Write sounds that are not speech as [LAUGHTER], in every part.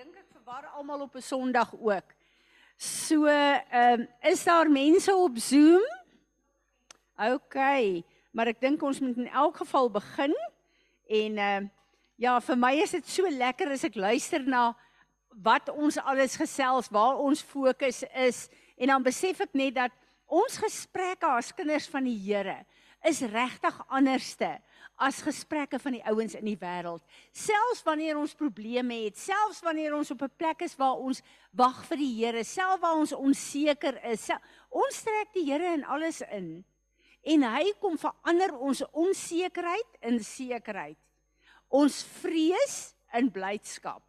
dink ek verwar almal op 'n Sondag ook. So, ehm um, is daar mense op Zoom? OK, maar ek dink ons moet in elk geval begin en ehm uh, ja, vir my is dit so lekker as ek luister na wat ons alles gesels, waar ons fokus is en dan besef ek net dat ons gesprekke as kinders van die Here is regtig anderste as gesprekke van die ouens in die wêreld. Selfs wanneer ons probleme het, selfs wanneer ons op 'n plek is waar ons wag vir die Here, selfs waar ons onseker is, self, ons trek die Here in alles in. En hy kom verander ons onsekerheid in sekerheid. Ons vrees in blydskap.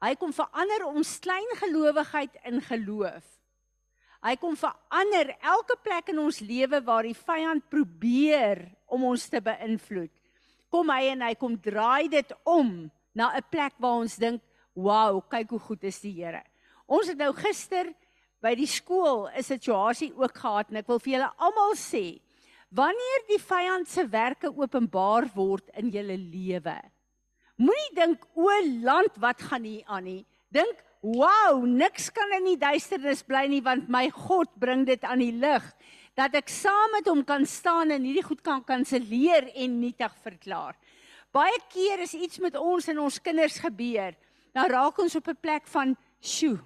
Hy kom verander ons klein gelowigheid in geloof. Hy kom verander elke plek in ons lewe waar die vyand probeer om ons te beïnvloed. Kom hy en hy kom draai dit om na 'n plek waar ons dink, "Wow, kyk hoe goed is die Here." Ons het nou gister by die skool 'n situasie ook gehad en ek wil vir julle almal sê, wanneer die vyand se werke openbaar word in julle lewe, moenie dink, "O land, wat gaan hier aan nie." Dink, wow, niks kan in die duisternis bly nie want my God bring dit aan die lig dat ek saam met hom kan staan en hierdie goed kan kanselleer en nietig verklaar. Baie keer is iets met ons en ons kinders gebeur. Nou raak ons op 'n plek van, "Sjoe,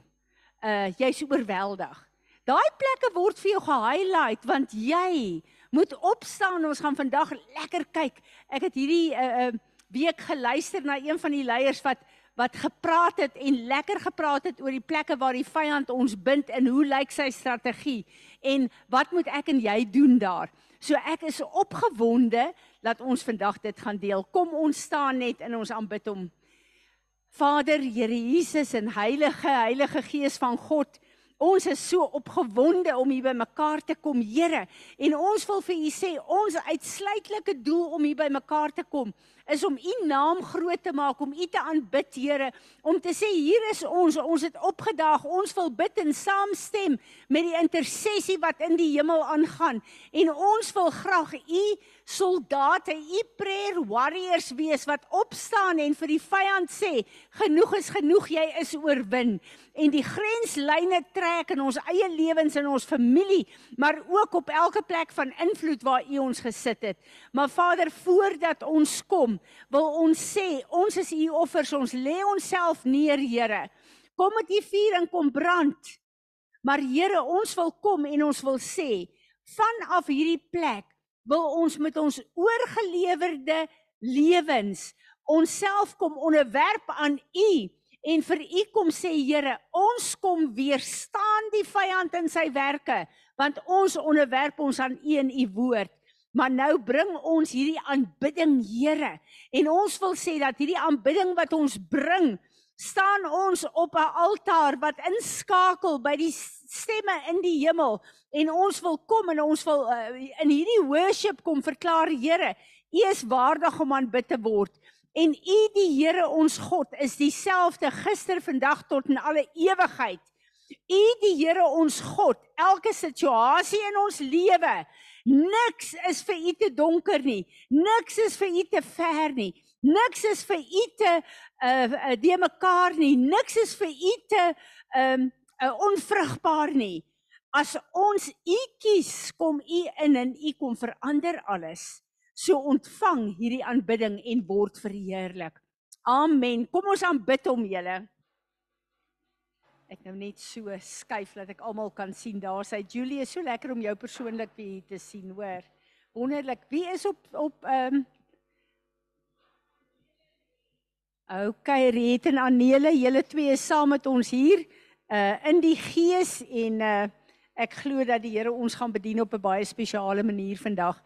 uh jy's oorweldig." Daai plekke word vir jou gehighlight want jy moet opstaan. Ons gaan vandag lekker kyk. Ek het hierdie uh uh week geluister na een van die leiers wat wat gepraat het en lekker gepraat het oor die plekke waar die vyand ons bind en hoe lyk sy strategie en wat moet ek en jy doen daar. So ek is opgewonde dat ons vandag dit gaan deel. Kom ons staan net in ons aanbid hom. Vader, Here Jesus en Heilige Heilige Gees van God, ons is so opgewonde om hier by mekaar te kom, Here. En ons wil vir U sê, ons uitsluitlike doel om hier by mekaar te kom is om u naam groot te maak, om u te aanbid, Here, om te sê hier is ons, ons het opgedaag, ons wil bid en saamstem met die intersessie wat in die hemel aangaan en ons wil graag u soldate, u prayer warriors wees wat opstaan en vir die vyand sê, genoeg is genoeg, jy is oorwin en die grenslyne trek in ons eie lewens en ons familie, maar ook op elke plek van invloed waar U ons gesit het. Maar Vader, voordat ons kom, wil ons sê, ons is U offers, ons lê onsself neer, Here. Kom met U vuur en kom brand. Maar Here, ons wil kom en ons wil sê, vanaf hierdie plek wil ons met ons oorgelewerde lewens onsself kom onderwerp aan U en vir u kom sê Here, ons kom weerstaan die vyand in sy werke, want ons onderwerp ons aan u en u woord. Maar nou bring ons hierdie aanbidding, Here, en ons wil sê dat hierdie aanbidding wat ons bring, staan ons op 'n altaar wat inskakel by die stemme in die hemel en ons wil kom en ons wil uh, in hierdie worship kom verklaar Here, U is waardig om aanbid te word. En U die Here ons God is dieselfde gister, vandag tot in alle ewigheid. U die Here ons God, elke situasie in ons lewe, niks is vir U te donker nie. Niks is vir U te ver nie. Niks is vir U te uh de mekaar nie. Niks is vir U te um uh, onvrugbaar nie. As ons U kies, kom U in en U kom verander alles. So ontvang hierdie aanbidding en word verheerlik. Amen. Kom ons aanbid hom julle. Ek nou net so skuif dat ek almal kan sien. Daar sê Julie, is so lekker om jou persoonlik hier te sien, hoor. Wonderlik. Wie is op op ehm um... Okay, Riet en Anele, julle twee is saam met ons hier uh in die gees en uh ek glo dat die Here ons gaan bedien op 'n baie spesiale manier vandag.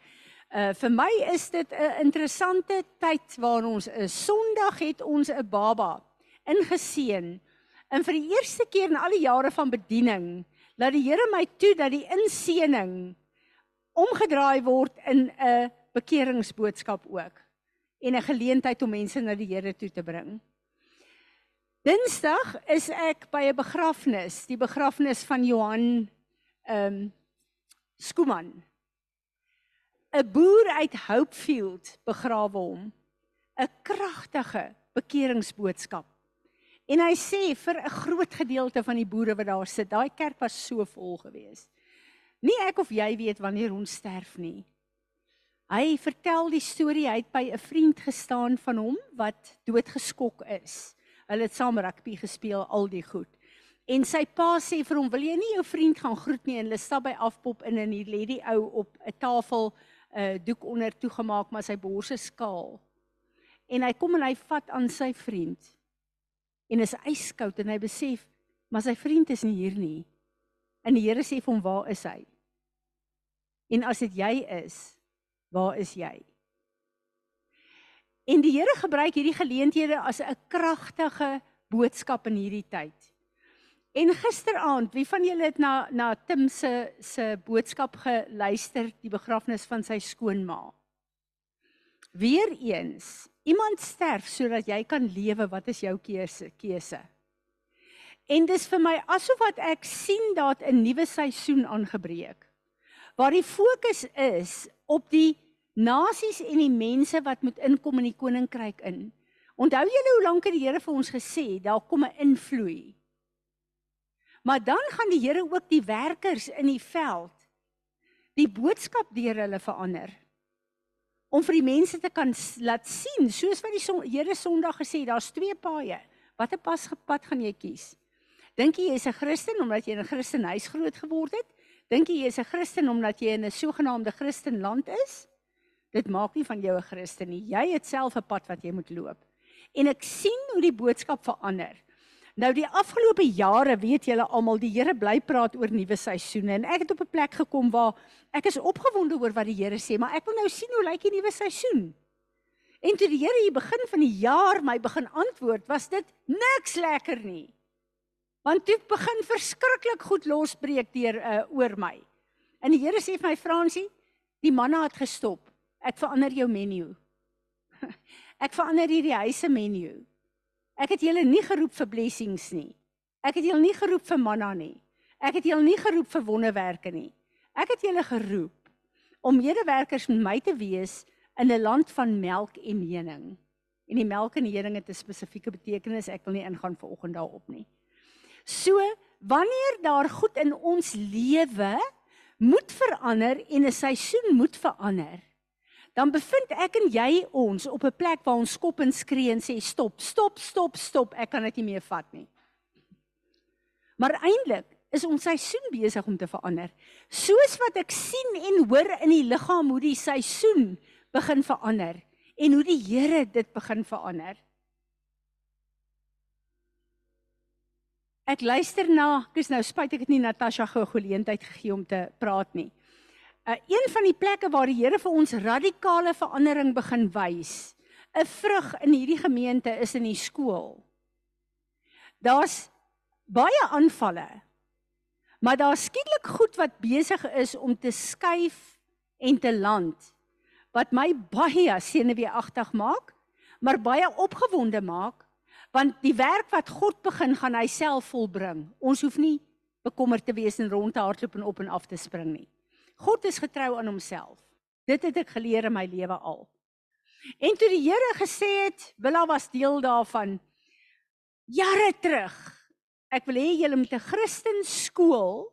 Uh vir my is dit 'n interessante tyd waar ons 'n Sondag het ons 'n baba ingeseën. En vir die eerste keer in al die jare van bediening, laat die Here my toe dat die inseëning omgedraai word in 'n bekeringsboodskap ook en 'n geleentheid om mense na die Here toe te bring. Dinsdag is ek by 'n begrafnis, die begrafnis van Johan ehm um, Skuman. 'n boer uit Hopefield begrawe hom. 'n kragtige bekeringsboodskap. En hy sê vir 'n groot gedeelte van die boere wat daar sit, daai kerk was so vol geweest. Nie ek of jy weet wanneer ons sterf nie. Hy vertel die storie hy het by 'n vriend gestaan van hom wat doodgeskok is. Hulle het saam rugby gespeel, al die goed. En sy pa sê vir hom, "Wil jy nie jou vriend gaan groet nie?" En hulle stap by afpop in en hier lê die ou op 'n tafel 'n uh, doek onder toegemaak, maar sy bors is skaal. En hy kom en hy vat aan sy vriend. En is yskoud en hy besef, maar sy vriend is nie hier nie. En die Here sê vir hom, "Waar is hy?" En as dit jy is, waar is jy? En die Here gebruik hierdie geleenthede as 'n kragtige boodskap in hierdie tyd. En gisteraand, wie van julle het na na Tim se se boodskap geluister, die begrafnis van sy skoonma? Weereens, iemand sterf sodat jy kan lewe, wat is jou keuse? Keuse. En dis vir my asof wat ek sien dat 'n nuwe seisoen aangebreek. Waar die fokus is op die nasies en die mense wat moet inkom in die koninkryk in. Onthou julle hoe lank het die Here vir ons gesê daar kom 'n invloei. Maar dan gaan die Here ook die werkers in die veld die boodskap deur hulle verander. Om vir die mense te kan laat sien, soos wat die Here Sondag gesê, daar's twee paaie. Watter pas pad gaan jy kies? Dink jy jy's 'n Christen omdat jy in 'n Christenhuis groot geword het? Dink jy jy's 'n Christen omdat jy in 'n sogenaamde Christenland is? Dit maak nie van jou 'n Christen nie. Jy het self 'n pad wat jy moet loop. En ek sien hoe die boodskap verander. Nou die afgelope jare weet julle almal die Here bly praat oor nuwe seisoene en ek het op 'n plek gekom waar ek is opgewonde oor wat die Here sê, maar ek wil nou sien hoe lyk die nuwe seisoen. En toe die Here hier begin van die jaar my begin antwoord, was dit niks lekker nie. Want toe begin verskriklik goed losbreek deur uh, oor my. En die Here sê vir my Fransie, die manne het gestop. Ek verander jou menu. [LAUGHS] Ek verander hierdie huise menu. Ek het julle nie geroep vir blessings nie. Ek het julle nie geroep vir manna nie. Ek het julle nie geroep vir wonderwerke nie. Ek het julle geroep om medewerkers met my te wees in 'n land van melk en honing. En die melk en honing het 'n spesifieke betekenis. Ek wil nie ingaan vanoggend daarop nie. So, wanneer daar goed in ons lewe moet verander en 'n seisoen moet verander, dan bevind ek en jy ons op 'n plek waar ons skop en skree en sê stop, stop, stop, stop, ek kan dit nie meer vat nie. Maar eintlik is ons seisoen besig om te verander. Soos wat ek sien en hoor in die liggaam hoe die seisoen begin verander en hoe die Here dit begin verander. Ek luister na, ek is nou spyt ek het nie Natasha gou geleentheid gegee om te praat nie. Uh, een van die plekke waar die Here vir ons radikale verandering begin wys, 'n vrug in hierdie gemeente is in die skool. Daar's baie aanvalle. Maar daar's skielik goed wat besig is om te skuif en te land wat my baie senuweeagtig maak, maar baie opgewonde maak want die werk wat God begin gaan hy self volbring. Ons hoef nie bekommerd te wees en rond te hardloop en op en af te spring nie. God is getrou aan homself. Dit het ek geleer in my lewe al. En toe die Here gesê het, Willa was deel daarvan jare terug. Ek wil hê julle moet 'n Christen skool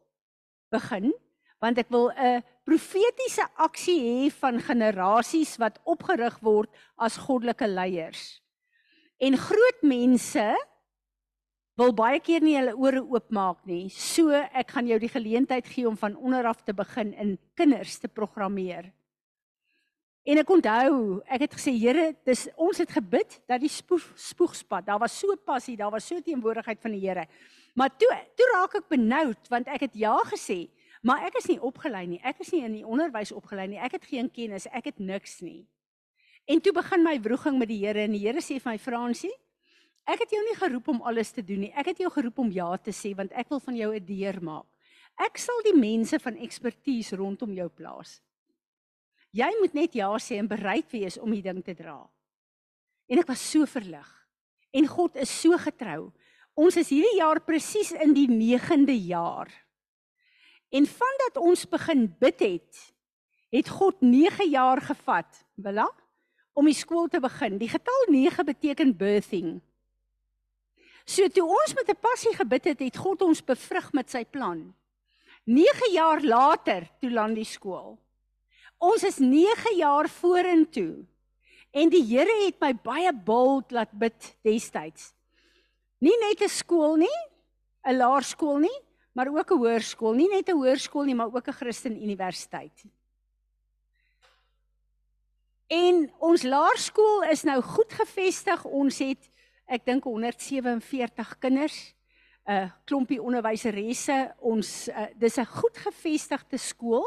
begin want ek wil 'n profetiese aksie hê van generasies wat opgerig word as goddelike leiers. En groot mense wil baie keer nie hulle ore oopmaak nie. So ek gaan jou die geleentheid gee om van onder af te begin in kinders te programmeer. En ek onthou, ek het gesê Here, dis ons het gebid dat die spoeg, spoegspad, daar was so passie, daar was so teenwoordigheid van die Here. Maar toe toe raak ek benoud want ek het ja gesê, maar ek is nie opgelei nie. Ek is nie in die onderwys opgelei nie. Ek het geen kennis, ek het niks nie. En toe begin my wroging met die Here en die Here sê vir my Fransie, Ek het jou nie geroep om alles te doen nie. Ek het jou geroep om ja te sê want ek wil van jou 'n deur maak. Ek sal die mense van ekspertise rondom jou plaas. Jy moet net ja sê en bereid wees om die ding te dra. En ek was so verlig. En God is so getrou. Ons is hierdie jaar presies in die 9de jaar. En vandat ons begin bid het, het God 9 jaar gevat, willa, om die skool te begin. Die getal 9 beteken birthing. So toe ons met 'n passie gebid het, het God ons bevrug met sy plan. 9 jaar later toe land die skool. Ons is 9 jaar vorentoe. En die Here het my baie bold laat bid destyds. Nie net 'n skool nie, 'n laerskool nie, maar ook 'n hoërskool, nie net 'n hoërskool nie, maar ook 'n Christen universiteit. En ons laerskool is nou goed gevestig. Ons het ek dink 147 kinders, 'n uh, klompie onderwyseresse. Ons uh, dis 'n goed gevestigde skool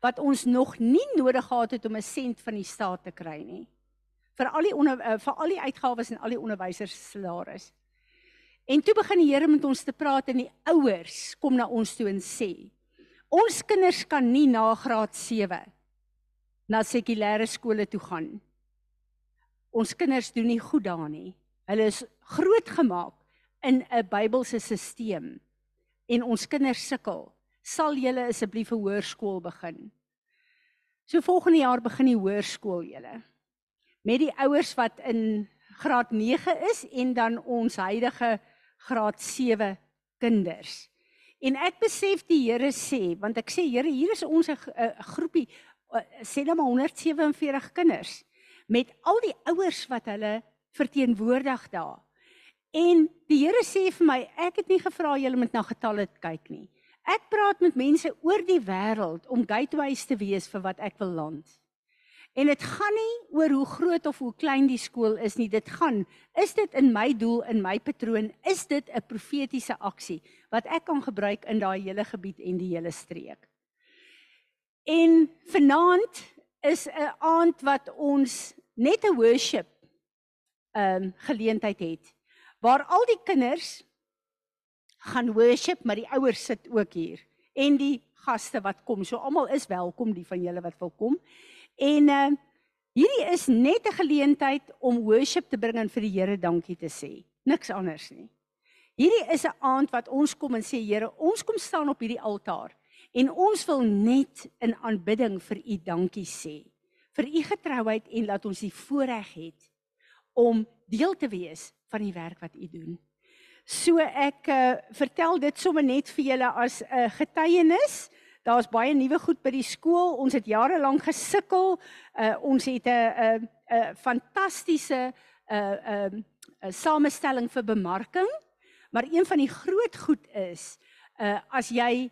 wat ons nog nie nodig gehad het om 'n sent van die staat te kry nie. Vir al die onder, uh, vir al die uitgawes en al die onderwysers se salaris. En toe begin die Here met ons te praat en die ouers kom na ons toe en sê: "Ons kinders kan nie na graad 7 na sekulêre skole toe gaan. Ons kinders doen nie goed daar nie. Hulle is grootgemaak in 'n Bybelse stelsel en ons kinders sukkel. Sal julle asseblief 'n hoërskool begin? So volgende jaar begin die hoërskool julle. Met die ouers wat in graad 9 is en dan ons huidige graad 7 kinders. En ek besef die Here sê, want ek sê Here, hier is ons 'n groepie Eh, sê nou maar 147 kinders met al die ouers wat hulle verteenwoordig daar. En die Here sê vir my, ek het nie gevra julle moet na getalle kyk nie. Ek praat met mense oor die wêreld om gateways te wees vir wat ek wil land. En dit gaan nie oor hoe groot of hoe klein die skool is nie. Dit gaan, is dit in my doel, in my patroon, is dit 'n profetiese aksie wat ek kan gebruik in daai hele gebied en die hele streek. En vanaand is 'n aand wat ons net 'n worship ehm um, geleentheid het waar al die kinders gaan worship, maar die ouers sit ook hier en die gaste wat kom. So almal is welkom die van julle wat wil kom. En ehm uh, hierdie is net 'n geleentheid om worship te bring en vir die Here dankie te sê. Niks anders nie. Hierdie is 'n aand wat ons kom en sê Here, ons kom staan op hierdie altaar En ons wil net in aanbidding vir u dankie sê. Vir u getrouheid en laat ons die voorreg het om deel te wees van die werk wat u doen. So ek uh, vertel dit sommer net vir julle as 'n uh, getuienis. Daar's baie nuwe goed by die skool. Ons het jare lank gesukkel. Uh, ons het 'n 'n 'n fantastiese 'n uh, 'n uh, samestelling vir bemarking. Maar een van die groot goed is uh as jy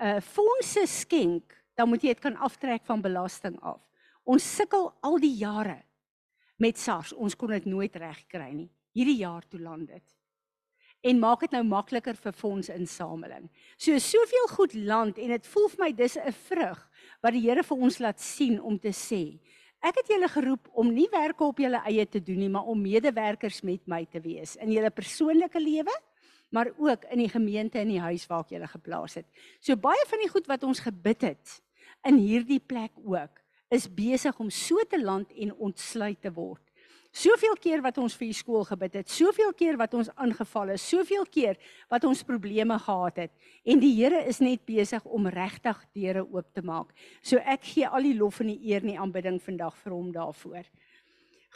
uh fondse skenk, dan moet jy dit kan aftrek van belasting af. Ons sukkel al die jare met SARS. Ons kon dit nooit regkry nie. Hierdie jaar toe land dit. En maak dit nou makliker vir fondsinsameling. So soveel goed land en dit voel vir my dis 'n vrug wat die Here vir ons laat sien om te sê. Ek het julle geroep om nie werke op julle eie te doen nie, maar om medewerkers met my te wees in julle persoonlike lewe maar ook in die gemeente en die huis waar ek julle geplaas het. So baie van die goed wat ons gebid het in hierdie plek ook is besig om so te land en ontsluit te word. Soveel keer wat ons vir die skool gebid het, soveel keer wat ons aangeval is, soveel keer wat ons probleme gehad het en die Here is net besig om regtig deure oop te maak. So ek gee al die lof en die eer en die aanbidding vandag vir hom daarvoor.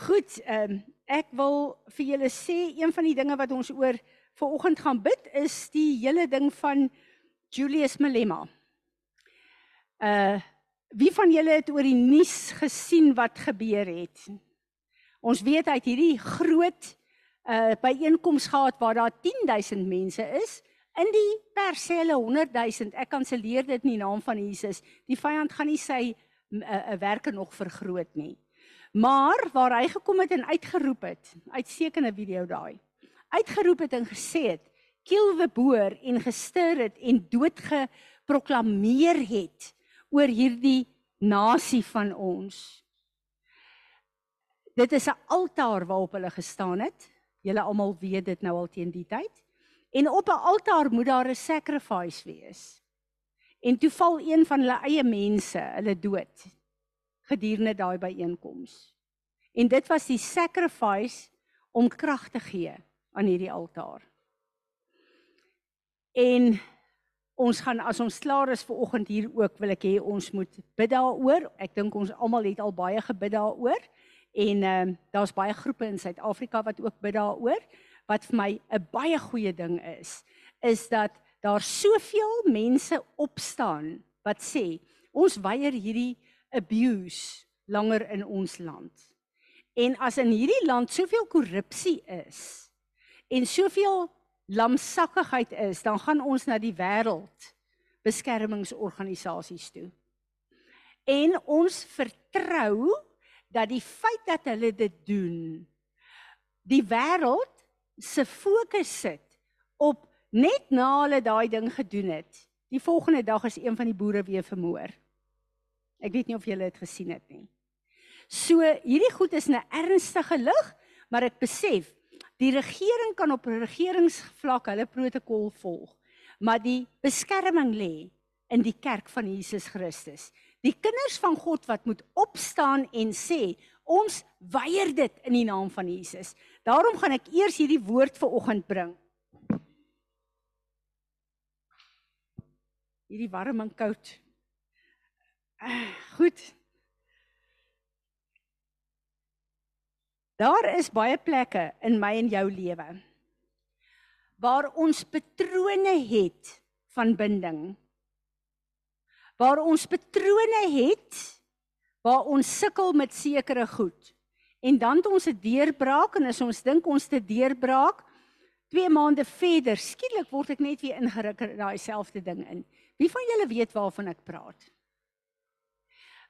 Goed, ehm um, ek wil vir julle sê een van die dinge wat ons oor ver oggend gaan bid is die hele ding van Julius Malema. Uh wie van julle het oor die nuus gesien wat gebeur het? Ons weet uit hierdie groot uh byeenkoms gehad waar daar 10000 mense is in die persele 100000 ek kanselleer dit in die naam van Jesus. Die vyand gaan nie sy uh, uh, werke nog vergroot nie. Maar waar hy gekom het en uitgeroep het, uitstekende video daai uitgeroep het en gesê het kill the boer en gestuur het en dood geproklaameer het oor hierdie nasie van ons. Dit is 'n altaar waarop hulle gestaan het. Julle almal weet dit nou al teen die tyd. En op 'n altaar moet daar 'n sacrifice wees. En toe val een van hulle eie mense, hulle dood gedurende daai byeenkoms. En dit was die sacrifice om krag te gee aan hierdie altaar. En ons gaan as ons klaar is vir oggend hier ook wil ek hê ons moet bid daaroor. Ek dink ons almal het al baie gebid daaroor en ehm uh, daar's baie groepe in Suid-Afrika wat ook bid daaroor. wat vir my 'n baie goeie ding is, is dat daar soveel mense opstaan wat sê ons weier hierdie abuse langer in ons land. En as in hierdie land soveel korrupsie is en soveel lamsakkigheid is, dan gaan ons na die wêreld beskermingsorganisasies toe. En ons vertrou dat die feit dat hulle dit doen die wêreld se fokus sit op net na hulle daai ding gedoen het. Die volgende dag is een van die boere weer vermoor. Ek weet nie of julle dit gesien het nie. So hierdie goed is 'n ernstige lig, maar ek besef die regering kan op regeringsvlak hulle protokol volg, maar die beskerming lê in die kerk van Jesus Christus. Die kinders van God wat moet opstaan en sê, ons weier dit in die naam van Jesus. Daarom gaan ek eers hierdie woord vir oggend bring. Hierdie warm en koud. Uh, goed. Daar is baie plekke in my en jou lewe waar ons patrone het van binding. Waar ons patrone het waar ons sukkel met sekere goed. En dan het ons 'n deurbraak en as ons dink ons te deurbraak, 2 maande verder, skielik word ek net weer ingeruk in daai selfde ding in. Wie van julle weet waarvan ek praat?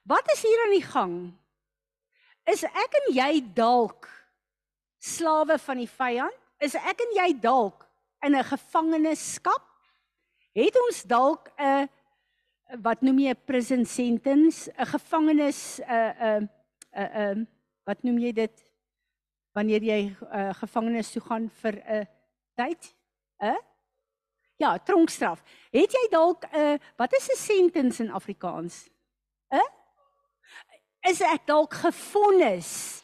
Wat is hier aan die gang? Is ek en jy dalk slawe van die vyand? Is ek en jy dalk in 'n gevangenskap? Het ons dalk 'n wat noem jy 'n prison sentence, 'n gevangenis 'n 'n 'n wat noem jy dit wanneer jy uh, gevangenis toe gaan vir 'n uh, tyd? 'n uh? Ja, tronkstraf. Het jy dalk 'n uh, wat is 'n sentence in Afrikaans? 'n uh? Is ek dalk gefonnis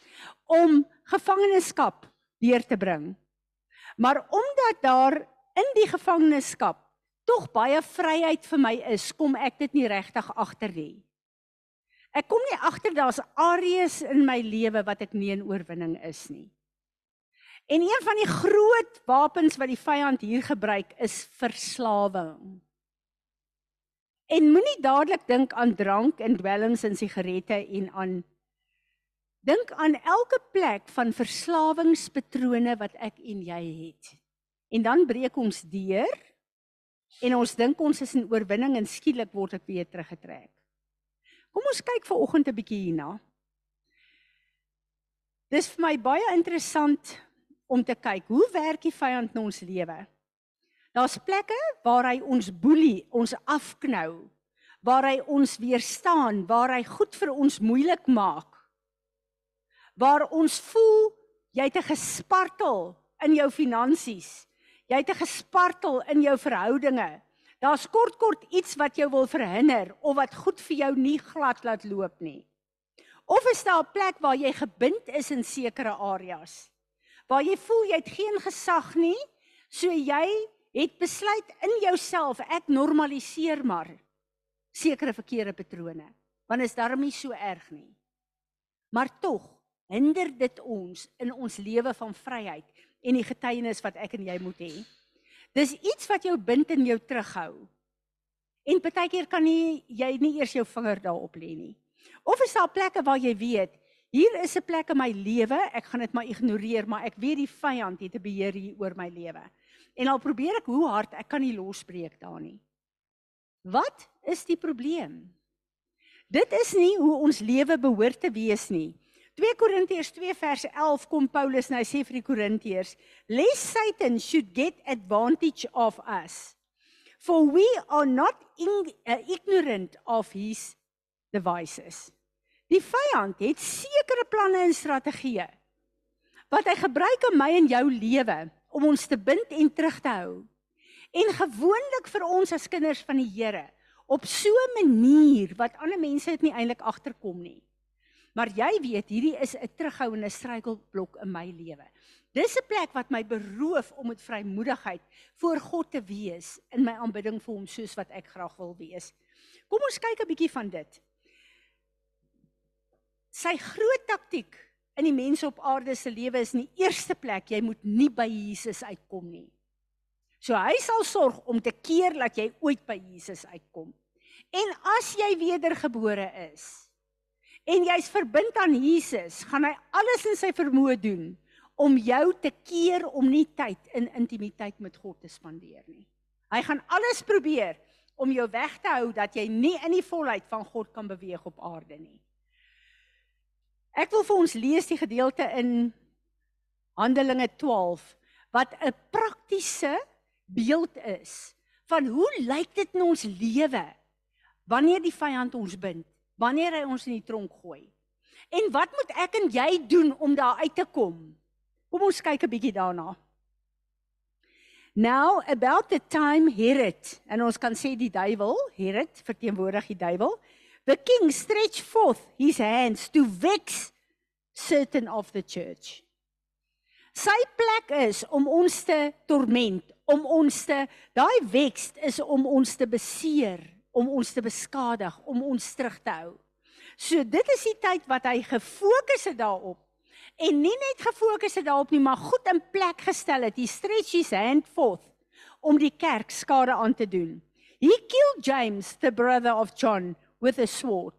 om gevangenskap deur te bring. Maar omdat daar in die gevangenskap tog baie vryheid vir my is, kom ek dit nie regtig agter nie. Ek kom nie agter daar's areas in my lewe wat ek nie in oorwinning is nie. En een van die groot wapens wat die vyand hier gebruik is verslawing. En moenie dadelik dink aan drank en dwelms en sigarette en aan dink aan elke plek van verslawingspatrone wat ek en jy het. En dan breek ons deur en ons dink ons is in oorwinning en skielik word ek weer teruggetrek. Kom ons kyk ver oggend 'n bietjie hierna. Dis vir my baie interessant om te kyk hoe werk die vyand in ons lewe. Daar's plekke waar hy ons boelie, ons afknou, waar hy ons weerstaan, waar hy goed vir ons moeilik maak. Waar ons voel jy het 'n gespartel in jou finansies. Jy het 'n gespartel in jou verhoudinge. Daar's kort kort iets wat jou wil verhinder of wat goed vir jou nie glad laat loop nie. Of is daar 'n plek waar jy gebind is in sekere areas? Waar jy voel jy het geen gesag nie, so jy het besluit in jouself ek normaliseer maar sekere verkeerde patrone want is daarom nie so erg nie. Maar tog hinder dit ons in ons lewe van vryheid en die getuienis wat ek en jy moet hê. Dis iets wat jou bind en jou terughou. En partykeer kan nie jy nie eers jou vinger daarop lê nie. Of is daar plekke waar jy weet hier is 'n plek in my lewe ek gaan dit maar ignoreer maar ek weet die vyand het 'n beheer hier oor my lewe En al probeer ek hoe hard, ek kan nie losbreek daar nie. Wat is die probleem? Dit is nie hoe ons lewe behoort te wees nie. 2 Korintiërs 2 vers 11 kom Paulus nou sê vir die Korintiërs, "Lest Satan should get advantage of us, for we are not in, uh, ignorant of his devices." Die vyand het sekere planne en strategieë wat hy gebruik in my en jou lewe om ons te bind en terug te hou. En gewoonlik vir ons as kinders van die Here op so 'n manier wat ander mense dit nie eintlik agterkom nie. Maar jy weet, hierdie is 'n terughouende struikelblok in my lewe. Dis 'n plek wat my beroof om met vrymoedigheid voor God te wees in my aanbidding vir hom soos wat ek graag wil wees. Kom ons kyk 'n bietjie van dit. Sy groot taktik in die mense op aarde se lewe is in die eerste plek jy moet nie by Jesus uitkom nie. So hy sal sorg om te keer dat jy ooit by Jesus uitkom. En as jy wedergebore is en jy's verbind aan Jesus, gaan hy alles in sy vermoë doen om jou te keer om nie tyd in intimiteit met God te spandeer nie. Hy gaan alles probeer om jou weg te hou dat jy nie in die volheid van God kan beweeg op aarde nie. Ek wil vir ons lees die gedeelte in Handelinge 12 wat 'n praktiese beeld is van hoe lyk dit in ons lewe wanneer die vyand ons bind, wanneer hy ons in die tronk gooi. En wat moet ek en jy doen om daar uit te kom? Kom ons kyk 'n bietjie daarna. Now about the time Herod en ons kan sê die duiwel, Herod verteenwoordig die duiwel. The king stretched forth his hands to vex certain of the church. Sy plek is om ons te torment, om ons te daai vex is om ons te beseer, om ons te beskadig, om ons terug te hou. So dit is die tyd wat hy gefokus het daarop en nie net gefokus het daarop nie, maar goed in plek gestel het. He stretched his hand forth om die kerk skade aan te doen. He killed James, the brother of John, with a sword.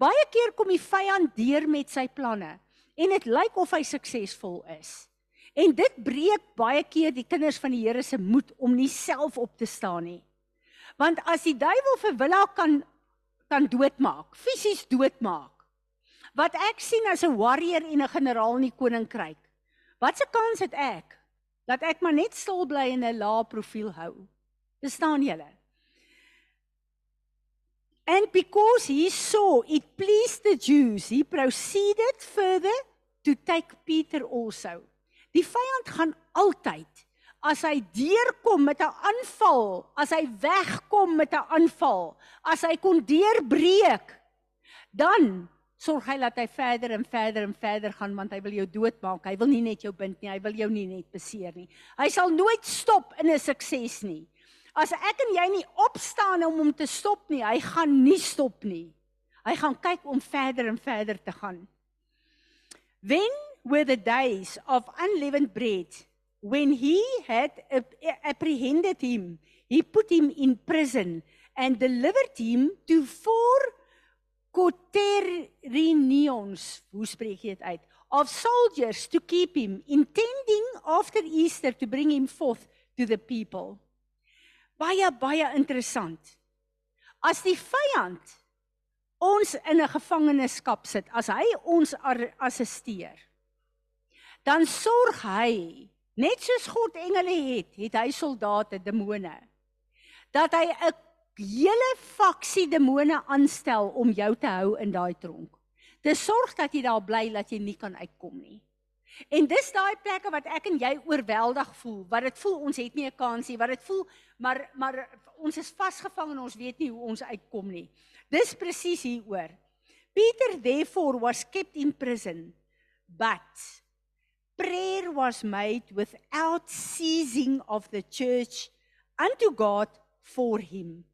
Baie keer kom die vyand deur met sy planne en dit lyk of hy suksesvol is. En dit breek baie keer die kinders van die Here se moed om nie self op te staan nie. Want as die duiwel vir Willa kan kan doodmaak, fisies doodmaak, wat ek sien as 'n warrior en 'n generaal in die koninkryk. Wat se kans het ek dat ek maar net stil bly en 'n lae profiel hou? Verstaan julle? And because he saw it pleased the Jews, he proceeded further to take Peter also. Die vyand gaan altyd as hy deurkom met 'n aanval, as hy wegkom met 'n aanval, as hy kon deurbreek, dan sorg hy dat hy verder en verder en verder gaan want hy wil jou doodmaak. Hy wil nie net jou bind nie, hy wil jou nie net beseer nie. Hy sal nooit stop in 'n sukses nie. As ek en jy nie opstaan om hom te stop nie, hy gaan nie stop nie. Hy gaan kyk om verder en verder te gaan. When were the days of unleavened bread when he had apprehended him, he put him in prison and delivered him to four quaternions, hoe spreek jy dit uit? Of soldiers to keep him, intending after Easter to bring him forth to the people. Baie baie interessant. As die vyand ons in 'n gevangenskap sit, as hy ons assisteer, dan sorg hy, net soos God engele het, het hy soldate, demone, dat hy 'n hele faksie demone aanstel om jou te hou in daai tronk. Dis sorg dat jy daar bly dat jy nie kan uitkom nie. En dis daai plekke wat ek en jy oorweldig voel, wat dit voel ons het nie 'n kans nie, wat dit voel maar maar ons is vasgevang en ons weet nie hoe ons uitkom nie. Dis presies hieroor. Peter therefore was kept in prison, but prayer was made without ceasing of the church unto God for him.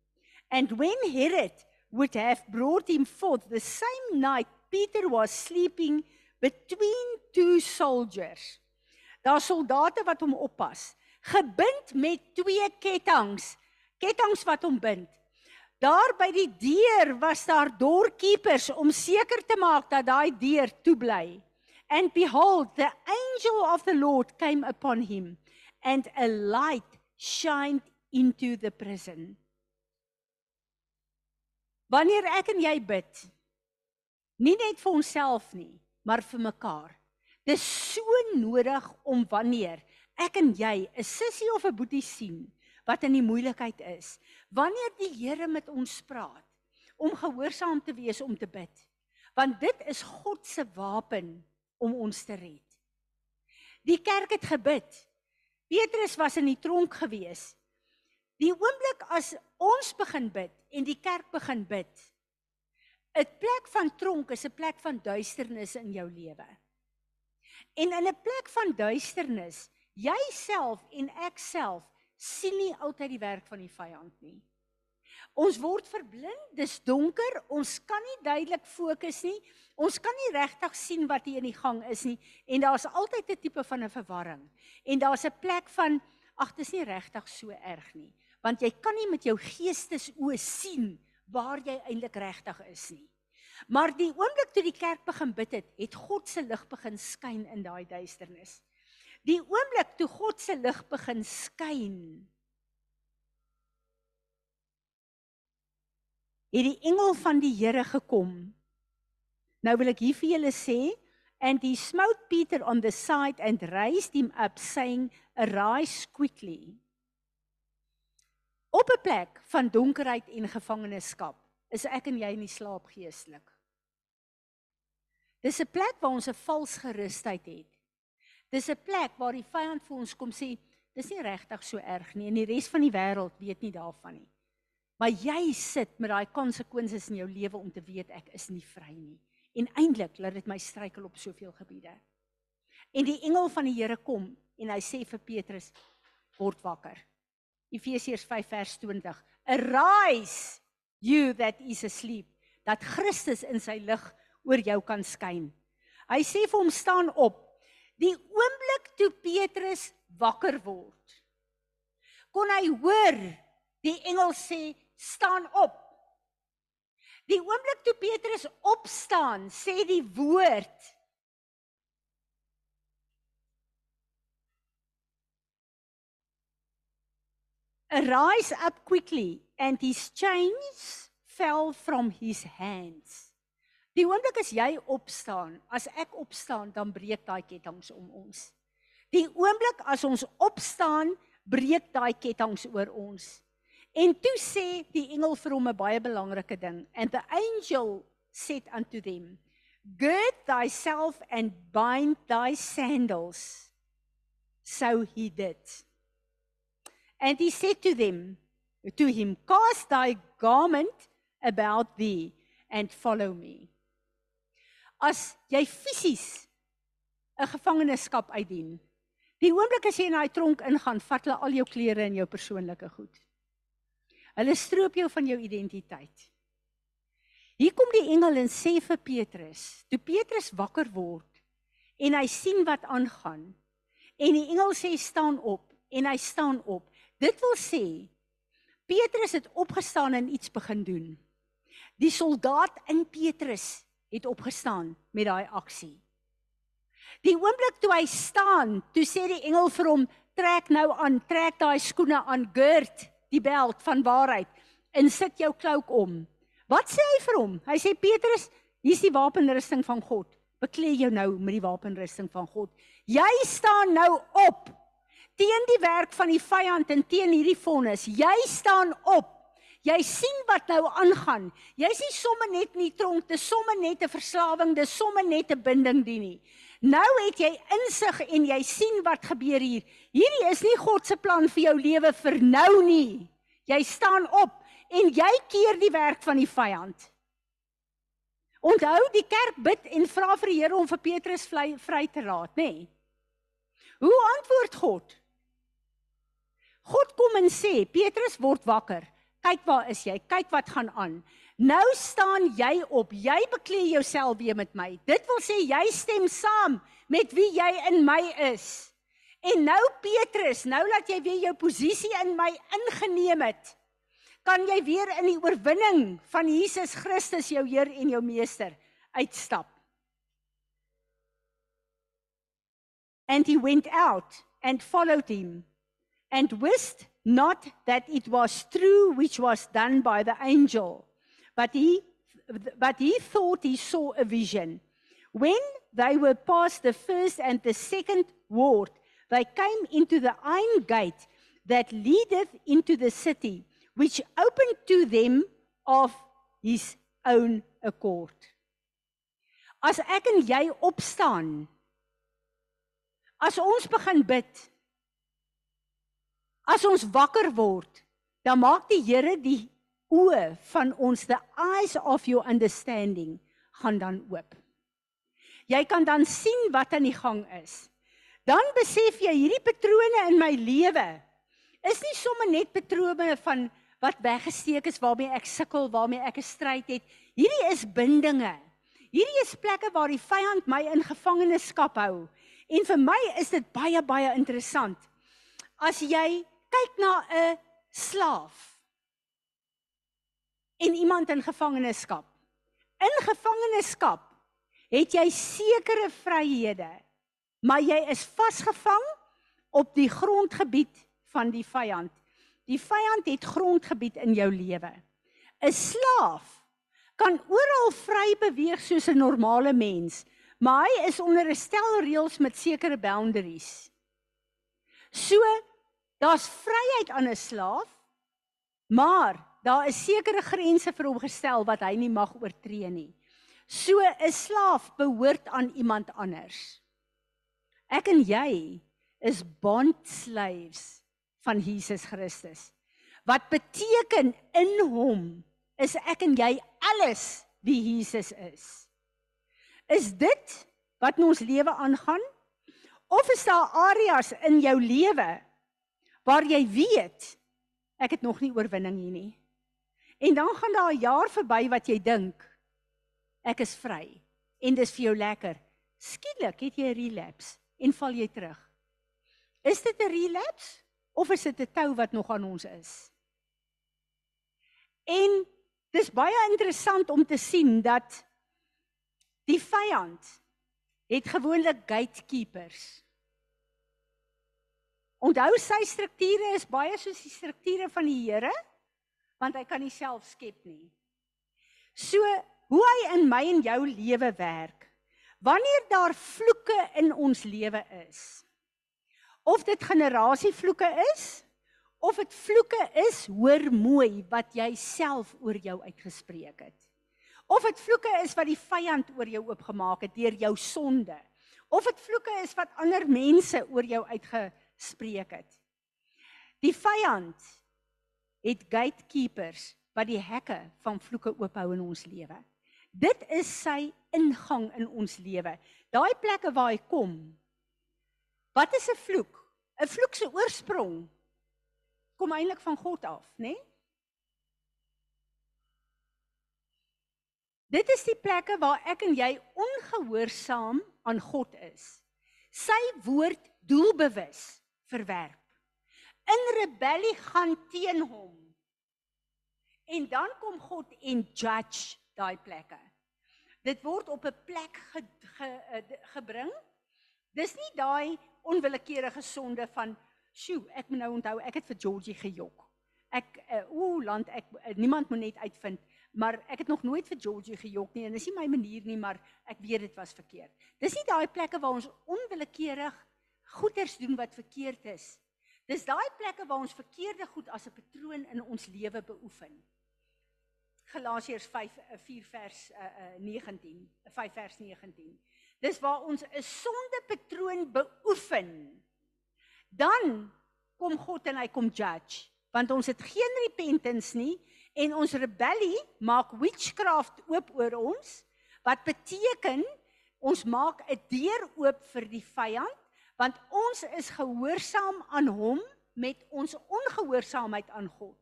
And when Herod would have brought him forth the same night, Peter was sleeping between two soldiers. Daar soldate wat hom oppas, gebind met twee ketTINGS, ketTINGS wat hom bind. Daar by die deur was daar doorkeepers om seker te maak dat daai deur toe bly. And behold, the angel of the Lord came upon him, and a light shined into the prison. Wanneer ek en jy bid, nie net vir onsself nie, maar vir mekaar. Dis so nodig om wanneer ek en jy 'n sussie of 'n boetie sien wat in die moeilikheid is, wanneer die Here met ons praat, om gehoorsaam te wees om te bid. Want dit is God se wapen om ons te red. Die kerk het gebid. Petrus was in die tronk gewees. Die oomblik as ons begin bid en die kerk begin bid. 'n Plek van tronk is 'n plek van duisternis in jou lewe. En in 'n plek van duisternis, jouself en ek self sien nie altyd die werk van die vyand nie. Ons word verblind, dis donker, ons kan nie duidelik fokus nie. Ons kan nie regtig sien wat hier in die gang is nie en daar's altyd 'n tipe van 'n verwarring. En daar's 'n plek van ag, dis nie regtig so erg nie, want jy kan nie met jou geestesoë sien waar jy eintlik regtig is nie. Maar die oomblik toe die kerk begin bid het, het God se lig begin skyn in daai duisternis. Die oomblik toe God se lig begin skyn, het die engel van die Here gekom. Nou wil ek hier vir julle sê and he smote Peter on the side and raised him up saying arise quickly. Op 'n plek van donkerheid en gevangenskap is ek en jy in die slaap geestelik. Dis 'n plek waar ons 'n vals gerusheid het. Dis 'n plek waar die vyand vir ons kom sê dis nie regtig so erg nie en die res van die wêreld weet nie daarvan nie. Maar jy sit met daai konsekwensies in jou lewe om te weet ek is nie vry nie. En eintlik laat dit my struikel op soveel gebiede. En die engel van die Here kom en hy sê vir Petrus word wakker. Efesiërs 5 vers 20. Arise you that is asleep dat Christus in sy lig oor jou kan skyn. Hy sê vir hom staan op. Die oomblik toe Petrus wakker word, kon hy hoor die engel sê staan op. Die oomblik toe Petrus opstaan, sê die woord Arise up quickly and his chains fell from his hands. Die oomblik as jy opstaan, as ek opstaan, dan breek daai kettinge om ons. Die oomblik as ons opstaan, breek daai kettinge oor ons. En toe sê die engel vir hom 'n baie belangrike ding. And the angel said unto them, Gird thyself and bind thy sandals. So he did. And he said to them, to him, Cast thy garment about thee and follow me. As jy fisies 'n gevangenskap uitdien. Die oomblik as jy in daai tronk ingaan, vat hulle al jou klere en jou persoonlike goed. Hulle stroop jou van jou identiteit. Hier kom die engel en sê vir Petrus, toe Petrus wakker word en hy sien wat aangaan en die engel sê staan op en hy staan op. Dit wil sê Petrus het opgestaan en iets begin doen. Die soldaat in Petrus het opgestaan met daai aksie. Die oomblik toe hy staan, toe sê die engel vir hom, trek nou aan, trek daai skoene aan, gird die beld van waarheid en sit jou klouk om. Wat sê hy vir hom? Hy sê Petrus, hier's die wapenrusting van God. Beklee jou nou met die wapenrusting van God. Jy staan nou op teen die werk van die vyand en teen hierdie vonnis. Jy staan op. Jy sien wat nou aangaan. Jy's nie sommer net in die tronk, dis sommer net 'n verslawing, dis sommer net 'n binding die nie. Nou het jy insig en jy sien wat gebeur hier. Hierdie is nie God se plan vir jou lewe vir nou nie. Jy staan op en jy keer die werk van die vyand. Onthou die kerk bid en vra vir die Here om vir Petrus vry, vry te laat, nê? Nee. Hoe antwoord God? God kom en sê, Petrus word wakker. Kyk waar is jy? Kyk wat gaan aan. Nou staan jy op. Jy beklee jouself weer met my. Dit wil sê jy stem saam met wie jy in my is. En nou Petrus, nou laat jy weer jou posisie in my ingeneem het. Kan jy weer in die oorwinning van Jesus Christus jou Heer en jou Meester uitstap? And he went out and followed him and wist not that it was true which was done by the angel but he but he thought he saw a vision. When they were past the first and the second ward they came into the iron gate that leadeth into the city which opened to them of his own accord. As ek en jy opstaan as ons begin bid as ons wakker word dan maak die Here die oë van ons the eyes of your understanding gaan dan oop. Jy kan dan sien wat aan die gang is. Dan besef jy hierdie patrone in my lewe is nie sommer net patrone van wat weggesteek is waarmee ek sukkel, waarmee ek 'n stryd het. Hierdie is bindinge. Hierdie is plekke waar die vyand my in gevangenskap hou. En vir my is dit baie baie interessant. As jy kyk na 'n slaaf en iemand in gevangenskap. In gevangenskap het jy sekere vryhede, maar jy is vasgevang op die grondgebied van die vyand. Die vyand het grondgebied in jou lewe. 'n Slaaf kan oral vry beweeg soos 'n normale mens, maar hy is onder 'n stel reëls met sekere boundaries. So, daar's vryheid aan 'n slaaf, maar daar is sekere grense vir hom gestel wat hy nie mag oortree nie. So 'n slaaf behoort aan iemand anders. Ek en jy is bond slaves van Jesus Christus. Wat beteken in hom is ek en jy alles wie Jesus is. Is dit wat in ons lewe aangaan? Of is daar areas in jou lewe waar jy weet ek het nog nie oorwinning hier nie? En dan gaan daar 'n jaar verby wat jy dink ek is vry en dis vir jou lekker. Skielik het jy 'n relapse en val jy terug. Is dit 'n relapse of is dit 'n tou wat nog aan ons is? En dis baie interessant om te sien dat die vyand het gewoonlik gatekeepers. Onthou sy strukture is baie soos die strukture van die Here want hy kan nie self skep nie. So hoe hy in my en jou lewe werk. Wanneer daar vloeke in ons lewe is, of dit generasievloeke is of dit vloeke is, hoor mooi wat jy self oor jou uitgespreek het. Of dit vloeke is wat die vyand oor jou oopgemaak het deur jou sonde. Of dit vloeke is wat ander mense oor jou uitgespreek het. Die vyand het gatekeepers wat die hekke van vloeke oophou in ons lewe. Dit is sy ingang in ons lewe. Daai plekke waar hy kom, Wat is 'n vloek? 'n Vloek se oorsprong kom eintlik van God af, né? Nee? Dit is die plekke waar ek en jy ongehoorsaam aan God is. Sy woord doelbewus verwerp. In rebellie gaan teen hom. En dan kom God en judge daai plekke. Dit word op 'n plek ge, ge, gebring. Dis nie daai onwillekeurige sonde van sjoe, ek moet nou onthou ek het vir Georgie gejok. Ek uh, ooh land ek uh, niemand moet net uitvind, maar ek het nog nooit vir Georgie gejok nie en dis nie my manier nie, maar ek weet dit was verkeerd. Dis nie daai plekke waar ons onwillekeurig goeders doen wat verkeerd is. Dis daai plekke waar ons verkeerde goed as 'n patroon in ons lewe beoefen. Galasiërs 5 4 vers uh, uh, 19, 5 vers 19. Dis waar ons 'n sondepatroon beoefen. Dan kom God en hy kom judge, want ons het geen repentance nie en ons rebellie maak witchcraft oop oor ons wat beteken ons maak 'n deur oop vir die vyand want ons is gehoorsaam aan hom met ons ongehoorsaamheid aan God.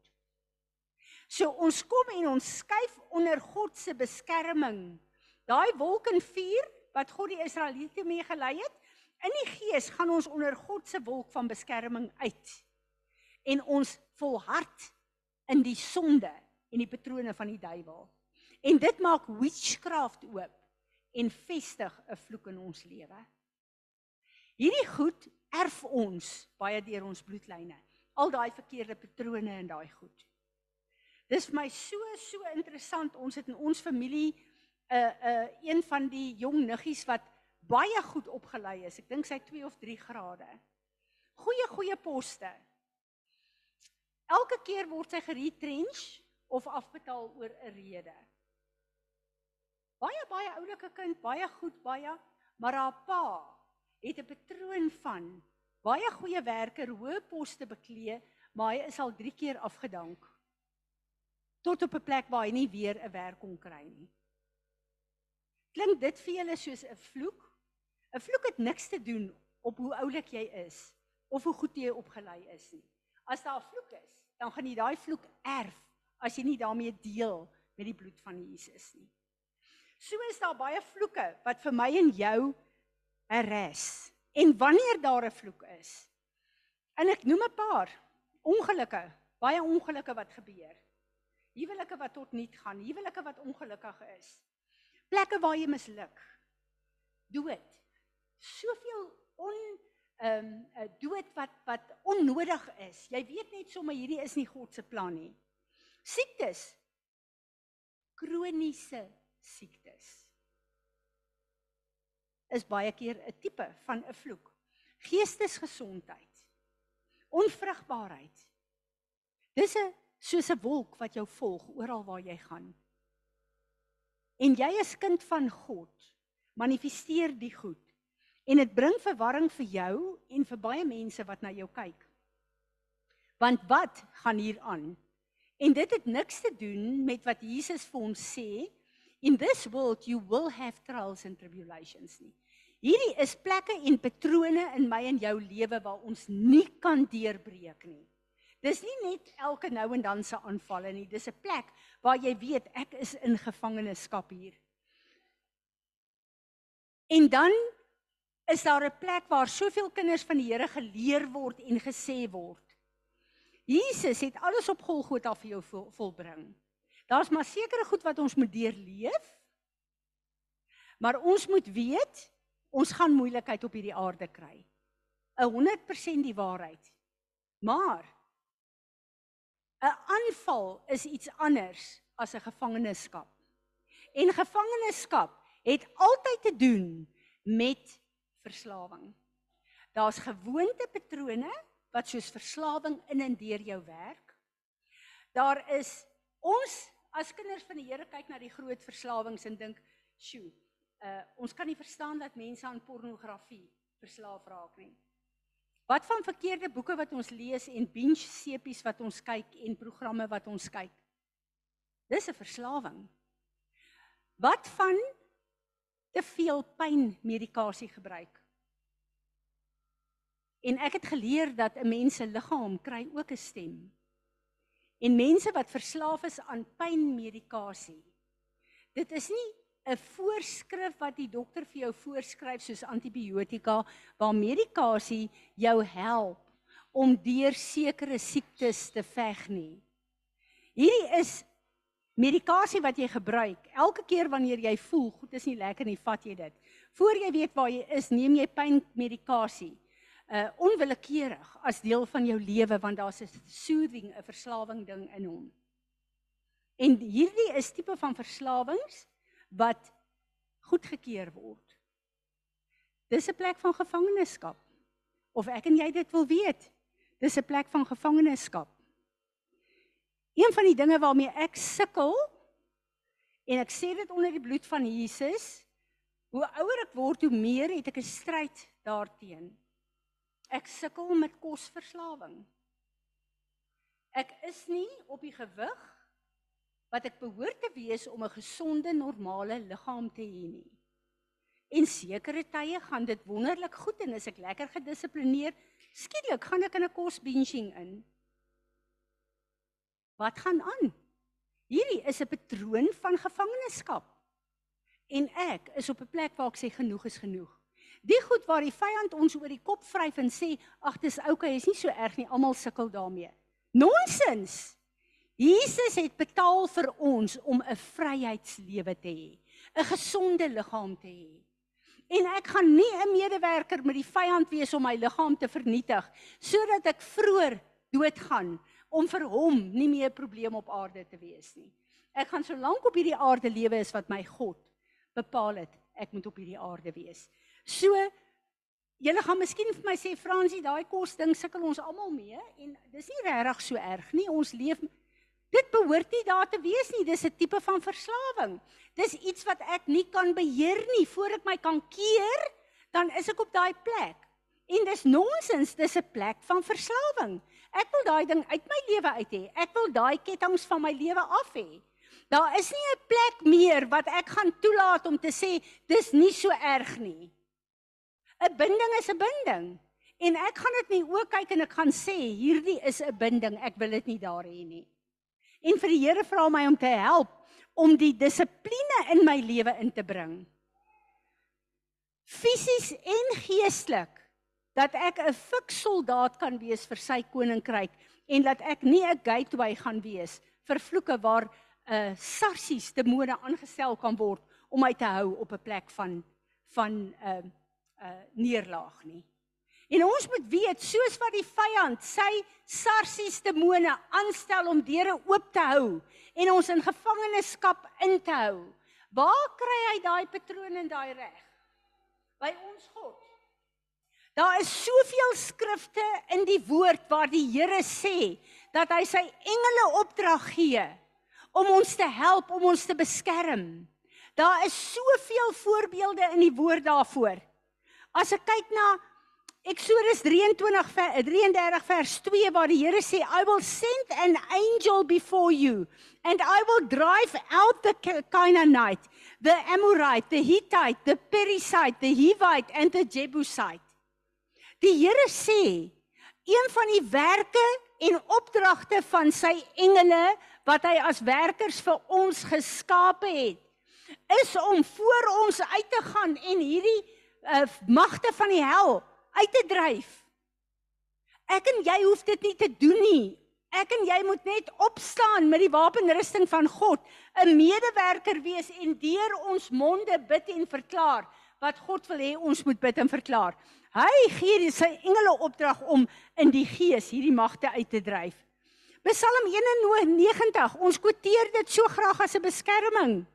So ons kom en ons skuif onder God se beskerming. Daai wolk en vuur wat God die Israeliete mee gelei het. In die gees gaan ons onder God se wolk van beskerming uit. En ons volhard in die sonde en die patrone van die duiwel. En dit maak witchcraft oop en vestig 'n vloek in ons lewe. Hierdie goed erf ons baie deur ons bloedlyne. Al daai verkeerde patrone en daai goed. Dis vir my so so interessant. Ons het in ons familie 'n uh, 'n uh, een van die jong niggies wat baie goed opgelei is. Ek dink sy 2 of 3 grade. Goeie goeie poste. Elke keer word sy geretrench of afbetaal oor 'n rede. Baie baie oulike kind, baie goed, baie, maar haar pa het 'n patroon van baie goeie werker, hoë poste beklee, maar hy is al 3 keer afgedank. Tot op 'n plek waar hy nie weer 'n werk kon kry nie. Klink dit vir julle soos 'n vloek? 'n Vloek het niks te doen op hoe oulik jy is of hoe goed jy opgelei is nie. As daar 'n vloek is, dan gaan jy daai vloek erf as jy nie daarmee deel met die bloed van Jesus nie. So is daar baie vloeke wat vir my en jou arrest. En wanneer daar 'n vloek is, en ek noem 'n paar ongelukke, baie ongelukke wat gebeur. Huwelike wat tot niet gaan, huwelike wat ongelukkig is. Plekke waar jy misluk. Dood. Soveel on ehm um, dood wat wat onnodig is. Jy weet net sommer hierdie is nie God se plan nie. Siektes. Kroniese siektes is baie keer 'n tipe van 'n vloek. Geestesgesondheid. Onvrugbaarheid. Dis 'n soos 'n wolk wat jou volg oral waar jy gaan. En jy is kind van God. Manifesteer die goed. En dit bring verwarring vir jou en vir baie mense wat na jou kyk. Want wat gaan hier aan? En dit het niks te doen met wat Jesus vir ons sê in this world you will have trials and tribulations nie. Hierdie is plekke en patrone in my en jou lewe waar ons nie kan deurbreek nie. Dis nie net elke nou en dan se aanvalle nie. Dis 'n plek waar jy weet ek is in gevangenskap hier. En dan is daar 'n plek waar soveel kinders van die Here geleer word en gesê word. Jesus het alles op Golgotha vir jou vol, volbring. Daar's maar sekere goed wat ons moet deurleef. Maar ons moet weet, ons gaan moeilikheid op hierdie aarde kry. 'n 100% die waarheid. Maar 'n aanval is iets anders as 'n gevangenskap. En gevangenskap het altyd te doen met verslawing. Daar's gewoontepatrone wat soos verslawing in en deur jou werk. Daar is ons as kinders van die Here kyk na die groot verslawings en dink, "Sjoe, uh ons kan nie verstaan dat mense aan pornografie verslaaf raak nie." Wat van verkeerde boeke wat ons lees en binge sepies wat ons kyk en programme wat ons kyk? Dis 'n verslawing. Wat van te veel pynmedikasie gebruik? En ek het geleer dat 'n mens se liggaam kry ook 'n stem. En mense wat verslaaf is aan pynmedikasie. Dit is nie 'n voorskrif wat die dokter vir jou voorskryf soos antibiotika waar medikasie jou help om deur sekere siektes te veg nie. Hierdie is medikasie wat jy gebruik. Elke keer wanneer jy voel goed is nie lekker nie, vat jy dit. Voor jy weet waar jy is, neem jy pynmedikasie uh onwillekeurig as deel van jou lewe want daar's 'n soothing, 'n verslawing ding in hom. En hierdie is tipe van verslawings wat goedgekeur word. Dis 'n plek van gevangenskap. Of ek en jy dit wil weet. Dis 'n plek van gevangenskap. Een van die dinge waarmee ek sukkel en ek sê dit onder die bloed van Jesus, hoe ouer ek word, hoe meer het ek 'n stryd daarteenoor. Ek sukkel met kosverslawing. Ek is nie op die gewig wat ek behoort te wees om 'n gesonde, normale liggaam te hê nie. En sekere tye gaan dit wonderlik goed en as ek lekker gedissiplineer, skielik gaan ek in 'n kosbinging in. Wat gaan aan? Hierdie is 'n patroon van gevangenskap. En ek is op 'n plek waar ek sê genoeg is genoeg. Die goed waar die vyand ons oor die kop vryf en sê, "Ag, dis okay, is nie so erg nie, almal sukkel daarmee." Nonsens. Jesus het betaal vir ons om 'n vryheidslewe te hê, 'n gesonde liggaam te hê. En ek gaan nie 'n medewerker met die vyand wees om my liggaam te vernietig sodat ek vroeër doodgaan om vir hom nie meer 'n probleem op aarde te wees nie. Ek gaan solank op hierdie aarde lewe is wat my God bepaal het, ek moet op hierdie aarde wees. So julle gaan miskien vir my sê Fransie, daai kos ding sukkel ons almal mee en dis nie regtig so erg nie. Ons leef dit behoort nie daar te wees nie. Dis 'n tipe van verslawing. Dis iets wat ek nie kan beheer nie. Voor ek my kan keer, dan is ek op daai plek. En dis nonsens, dis 'n plek van verslawing. Ek wil daai ding uit my lewe uit hê. Ek wil daai ketTINGS van my lewe af hê. Daar is nie 'n plek meer wat ek gaan toelaat om te sê dis nie so erg nie. 'n Binding is 'n binding. En ek gaan dit nie ook kyk en ek gaan sê hierdie is 'n binding, ek wil dit nie daar hê nie. En vir die Here vra my om te help om die dissipline in my lewe in te bring. Fisies en geestelik dat ek 'n fiks soldaat kan wees vir sy koninkryk en dat ek nie 'n gateway gaan wees vir vloeke waar 'n uh, sarsies demone aangestel kan word om my te hou op 'n plek van van 'n uh, 'n uh, neerlaag nie. En ons moet weet, soos wat die vyand sy sarsies demone aanstel om deure oop te hou en ons in gevangenskap in te hou. Waar kry hy daai patroon en daai reg? By ons God. Daar is soveel skrifte in die woord waar die Here sê dat hy sy engele opdrag gee om ons te help, om ons te beskerm. Daar is soveel voorbeelde in die woord daarvoor. As ek kyk na Eksodus 23 33 vers 2 waar die Here sê I will send an angel before you and I will drive out the Canaanite, the Amorite, the Hittite, the Perizzite, the Hivite and the Jebusite. Die Here sê een van die werke en opdragte van sy engele wat hy as werkers vir ons geskape het is om voor ons uit te gaan en hierdie uh, magte van die hel uit te dryf. Ek en jy hoef dit nie te doen nie. Ek en jy moet net opstaan met die wapenrusting van God, 'n medewerker wees en deur ons monde bid en verklaar wat God wil hê ons moet bid en verklaar. Hy gee sy engele opdrag om in die gees hierdie magte uit te dryf. Psalm 91, ons quoteer dit so graag as 'n beskerming.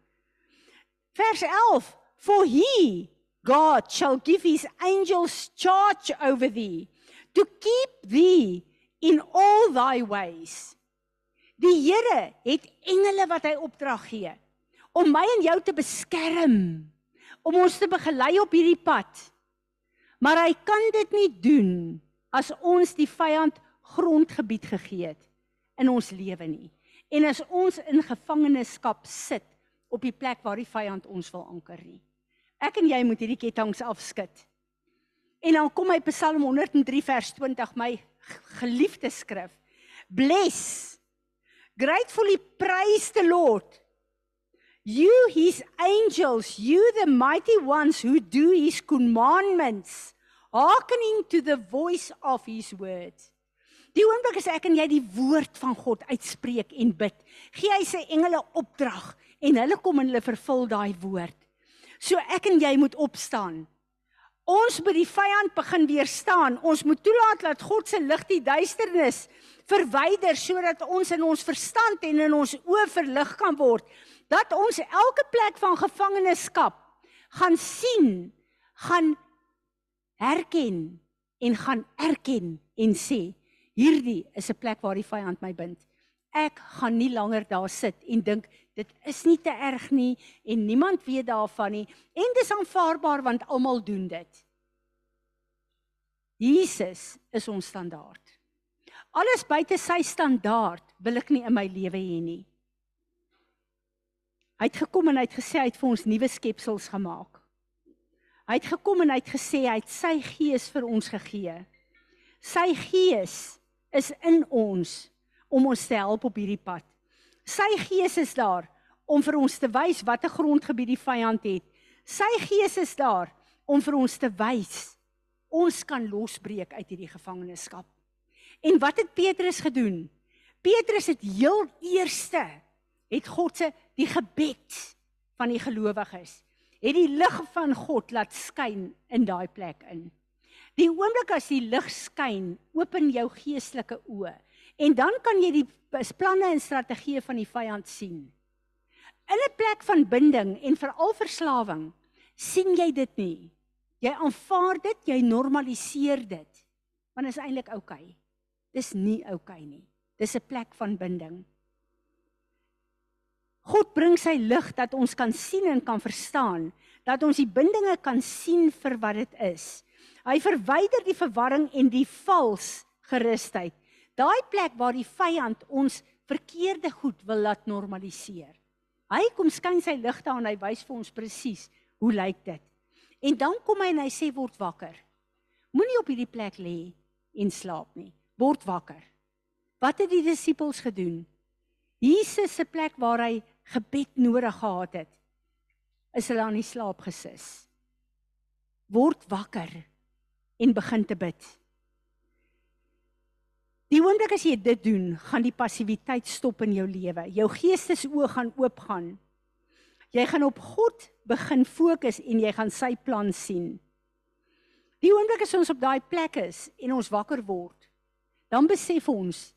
Vers 11: For he God shall give his angels charge over thee to keep thee in all thy ways. Die Here het engele wat hy opdrag gee om my en jou te beskerm, om ons te begelei op hierdie pad. Maar hy kan dit nie doen as ons die vyand grondgebied gegee het in ons lewe nie. En as ons in gevangenskap sit op die plek waar die vyand ons wil anker nie. Ek en jy moet hierdie ketTINGS afskud. En dan kom hy Psalm 103 vers 20, my geliefde skrif. Bless. Gratefully praise the Lord. You his angels, you the mighty ones who do his commandments, hearkening to the voice of his word. Die oomblik as ek en jy die woord van God uitspreek en bid, gee hy sy engele opdrag en hulle kom en hulle vervul daai woord. So ek en jy moet opstaan. Ons moet die vyand begin weerstaan. Ons moet toelaat dat God se lig die duisternis verwyder sodat ons in ons verstand en in ons oë verlig kan word. Dat ons elke plek van gevangenskap gaan sien, gaan herken en gaan erken en sê hierdie is 'n plek waar die vyand my bind. Ek gaan nie langer daar sit en dink dit is nie te erg nie en niemand weet daarvan nie en dis aanvaarbaar want almal doen dit. Jesus is ons standaard. Alles buite sy standaard wil ek nie in my lewe hê nie. Hy het gekom en hy het gesê hy het vir ons nuwe skepsels gemaak. Hy het gekom en hy het gesê hy het sy gees vir ons gegee. Sy gees is in ons om ons te help op hierdie pad. Sy gees is daar om vir ons te wys watter grondgebied die vyand het. Sy gees is daar om vir ons te wys ons kan losbreek uit hierdie gevangenskap. En wat het Petrus gedoen? Petrus het heel eerste het God se die gebed van die gelowiges het die lig van God laat skyn in daai plek in. Die oomblik as die lig skyn, open jou geestelike oë En dan kan jy die planne en strategieë van die vyand sien. In 'n plek van binding en veral verslawing sien jy dit nie. Jy aanvaar dit, jy normaliseer dit. Want is eintlik oukei. Okay. Dis nie oukei okay nie. Dis 'n plek van binding. God bring sy lig dat ons kan sien en kan verstaan, dat ons die bindinge kan sien vir wat dit is. Hy verwyder die verwarring en die vals gerusheid Daai plek waar die vyand ons verkeerde goed wil laat normaliseer. Hy kom skyn sy lig daar en hy wys vir ons presies hoe lyk dit. En dan kom hy en hy sê word wakker. Moenie op hierdie plek lê en slaap nie. Word wakker. Wat het die disippels gedoen? Jesus se plek waar hy gebed nodig gehad het, is hulle aan die slaap gesis. Word wakker en begin te bid. Die oomblik as jy dit doen, gaan die passiwiteit stop in jou lewe. Jou geestesoë gaan oopgaan. Jy gaan op God begin fokus en jy gaan sy plan sien. Die oomblik as ons op daai plek is en ons wakker word, dan besef ons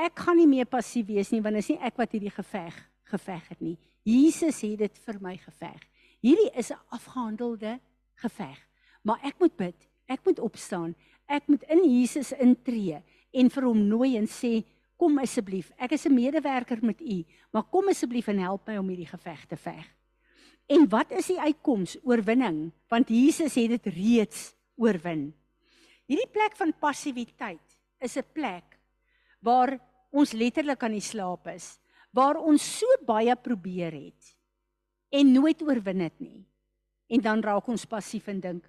ek gaan nie meer passief wees nie want dit is nie ek wat hierdie geveg geveg het nie. Jesus het dit vir my geveg. Hierdie is 'n afgehandelde geveg. Maar ek moet bid, ek moet opstaan, ek moet in Jesus intree en vir hom nooi en sê kom asseblief, ek is 'n medewerker met u, maar kom asseblief en help my om hierdie geveg te veg. En wat is die uitkoms? Oorwinning, want Jesus het dit reeds oorwin. Hierdie plek van passiwiteit is 'n plek waar ons letterlik aan die slaap is, waar ons so baie probeer het en nooit oorwin het nie. En dan raak ons passief en dink,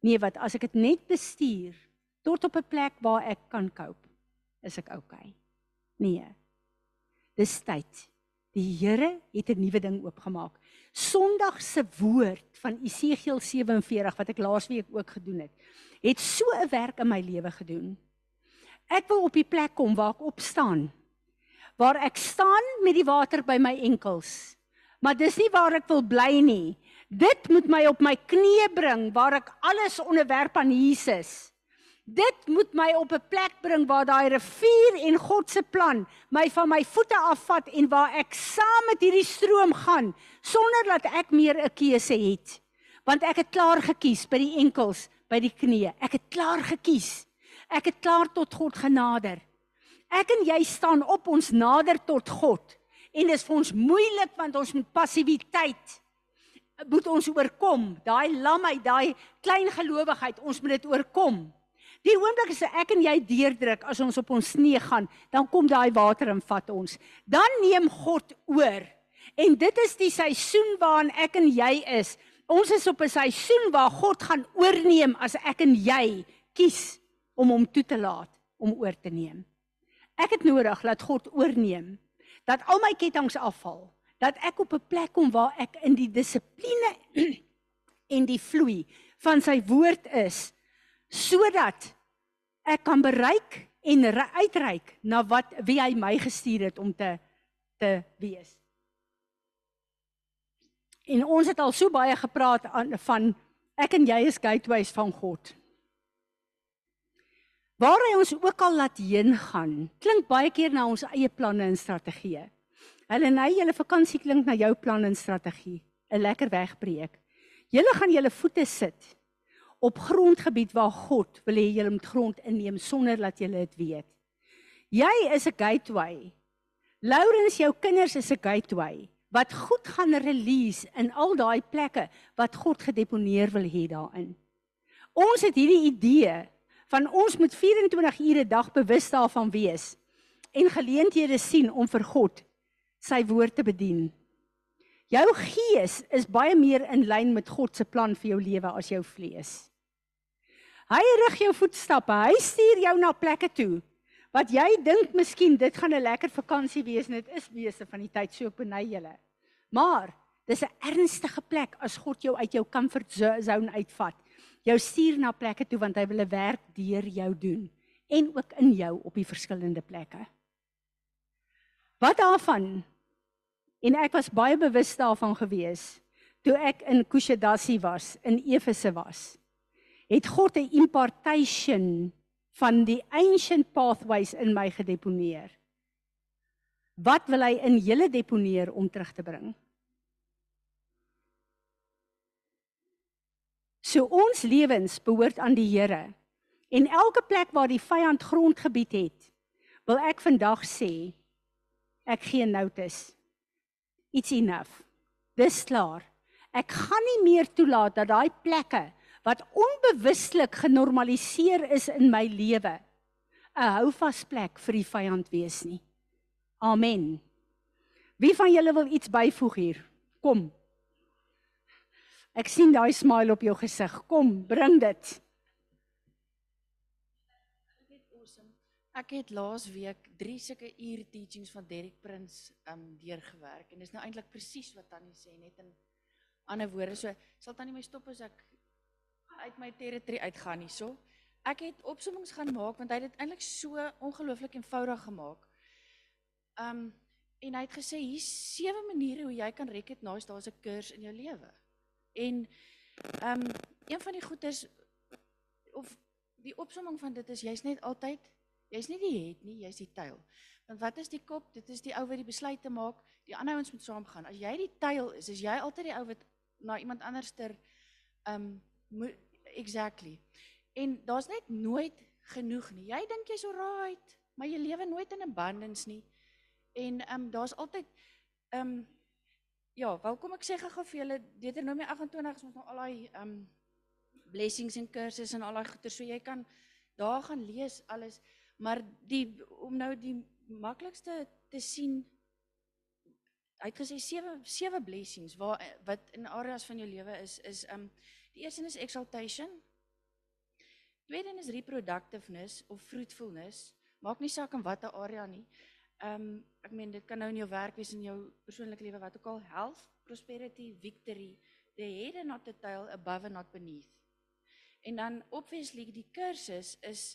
nee, wat as ek dit net bestuur tot op 'n plek waar ek kan cope, is ek okay. Nee. Dis tyd. Die Here het 'n nuwe ding oopgemaak. Sondag se woord van Esegiel 47 wat ek laasweek ook gedoen het, het so 'n werk in my lewe gedoen. Ek wil op die plek kom waar ek opstaan. Waar ek staan met die water by my enkels. Maar dis nie waar ek wil bly nie. Dit moet my op my knieë bring waar ek alles onderwerp aan Jesus. Dit moet my op 'n plek bring waar daai rivier en God se plan my van my voete afvat en waar ek saam met hierdie stroom gaan sonder dat ek meer 'n keuse het. Want ek het klaar gekies by die enkels, by die knieë. Ek het klaar gekies. Ek het klaar tot God genader. Ek en jy staan op ons nader tot God. En dit is vir ons moeilik want ons moet passiwiteit moet ons oorkom. Daai lamheid, daai klein gelowigheid, ons moet dit oorkom. Die oomblik as ek en jy deurdruk as ons op ons knie gaan, dan kom daai water en vat ons. Dan neem God oor. En dit is die seisoen waarin ek en jy is. Ons is op 'n seisoen waar God gaan oorneem as ek en jy kies om hom toe te laat om oor te neem. Ek het nodig dat God oorneem. Dat al my ketTINGS afval. Dat ek op 'n plek kom waar ek in die dissipline [CLEARS THROAT] en die vloei van sy woord is sodat ek kan bereik en uitreik na wat wie hy my gestuur het om te te wees. En ons het al so baie gepraat aan van ek en jy is gateways van God. Waar hy ons ook al laat heen gaan, klink baie keer na ons eie planne en strategieë. Hulle nei julle vakansie klink na jou plan en strategie, 'n lekker wegbreek. Julle gaan julle voete sit op grondgebied waar God wil hê jy moet grond inneem sonder dat jy dit weet. Jy is 'n gateway. Laurens jou kinders is 'n gateway wat goed gaan release in al daai plekke wat God gedeponeer wil hê daarin. Ons het hierdie idee van ons moet 24 ure dag bewus daarvan wees en geleenthede sien om vir God sy woord te bedien. Jou gees is baie meer in lyn met God se plan vir jou lewe as jou vlees. Hy rig jou voetstappe. Hy stuur jou na plekke toe wat jy dink miskien dit gaan 'n lekker vakansie wees en dit is wese van die tyd so op benei julle. Maar dis 'n ernstige plek as God jou uit jou comfort zone uitvat. Jou stuur na plekke toe want hy wil 'n werk deur jou doen en ook in jou op die verskillende plekke. Wat daarvan? En ek was baie bewus daarvan gewees toe ek in Kushadasi was, in Efese was het God 'n impartation van die ancient pathways in my gedeponeer. Wat wil hy in julle deponeer om terug te bring? So ons lewens behoort aan die Here. En elke plek waar die vyand grondgebied het, wil ek vandag sê ek gee notice. It's enough. Dis klaar. Ek gaan nie meer toelaat dat daai plekke wat onbewustelik genormaliseer is in my lewe 'n houvas plek vir die vyand wees nie. Amen. Wie van julle wil iets byvoeg hier? Kom. Ek sien daai smile op jou gesig. Kom, bring dit. Ek het laas week 3 sulke uur teachings van Derek Prins um deurgewerk en dis nou eintlik presies wat Tannie sê net in ander woorde. So sal Tannie my stop as ek uit my territory uitgaan hierso. Ek het opsommings gaan maak want hy het dit eintlik so ongelooflik eenvoudig gemaak. Um en hy het gesê hier's sewe maniere hoe jy kan recognize daar's 'n kurs in jou lewe. En um een van die goeters of die opsomming van dit is jy's net altyd Jy's nie die het nie, jy's die tuil. Want wat is die kop? Dit is die ou wat die besluite maak. Die ander ouens moet saamgaan. As jy die tuil is, is jy altyd die ou wat na iemand anderster um exactly. En daar's net nooit genoeg nie. Jy dink jy's alright, maar jy lewe nooit in abundance nie. En um daar's altyd um ja, welkom ek sê gou-gou vir julle Deuteronomie 28 is ons nou al daai um blessings en kursusse en al daai goeie so jy kan daar gaan lees alles. Maar die om nou die maklikste te sien hy het gesê sewe sewe blessings waar wat in areas van jou lewe is is um die eerste is exaltation. Tweede is reproductiveness of fruitfulness. Maak nie saak in watter area nie. Um ek meen dit kan nou in jou werk wees in jou persoonlike lewe wat ook al health, prosperity, victory, the head and not the tail, above and not beneath. En dan obviously die kursus is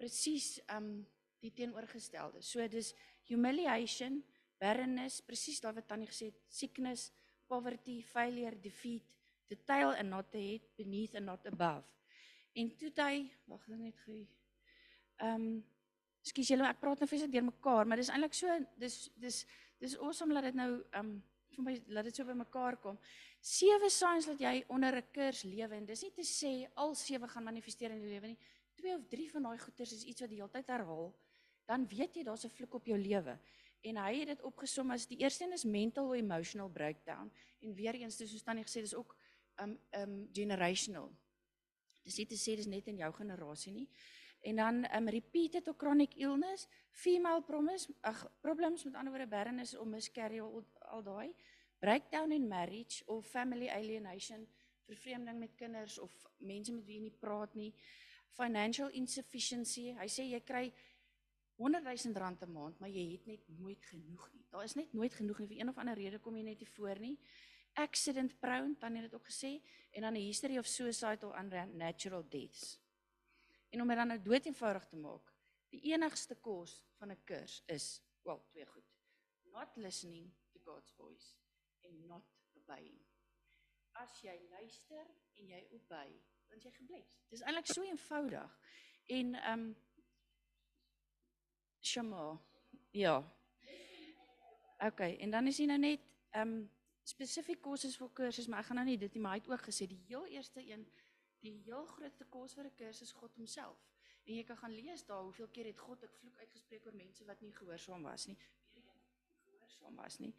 presies um die teenoorgestelde. So dis humiliation, barrenness, presies daai wat Tannie gesê het, sickness, poverty, failure, defeat, the tail and not the head, beneath and not above. En toe hy, wag net gou. Um Ekskuus julle, ek praat nou fees deur mekaar, maar dis eintlik so dis dis dis awesome dat dit nou um vir my laat dit so by mekaar kom. Sewe signs dat jy onder 'n kurs lewe en dis nie te sê al sewe gaan manifesteer in jou lewe nie twee of drie van daai goeters is iets wat die hele tyd herhaal, dan weet jy daar's 'n vloek op jou lewe. En hy het dit opgesom as die eerste een is mental or emotional breakdown en weer eens dis soos tannie gesê dis ook um um generational. Dis nie te sê dis net in jou generasie nie. En dan um repeated or chronic illness, female promise, ag problems met ander woorde barrenness of miscarriage al, al daai breakdown in marriage of family alienation, vervreemding met kinders of mense met wie jy nie praat nie financial insufficiency. Hy sê jy kry 100 000 rand 'n maand, maar jy het net nooit genoeg nie. Daar is net nooit genoeg nie vir een of ander rede kom jy net nie voor nie. Accident prone, dan het dit ook gesê en dan 'n history of suicidal and natural deaths. En om dit dan nou dood eenvoudig te maak, die enigste kos van 'n kurs is, wel, twee goed. Not listening to God's voice and not obeying. As jy luister en jy obey, want jy gebless. Dis eintlik so eenvoudig. En ehm um, Shama. Ja. OK, en dan is hy nou net ehm um, spesifiek kursusse vir kursusse, maar ek gaan nou nie dit nie, maar hy het ook gesê die heel eerste een die heel grootste kos vir 'n kursus God homself. En jy kan gaan lees daar hoeveel keer het God 'n vloek uitgespreek oor mense wat nie gehoorsaam was nie. Gehoorsaam was nie.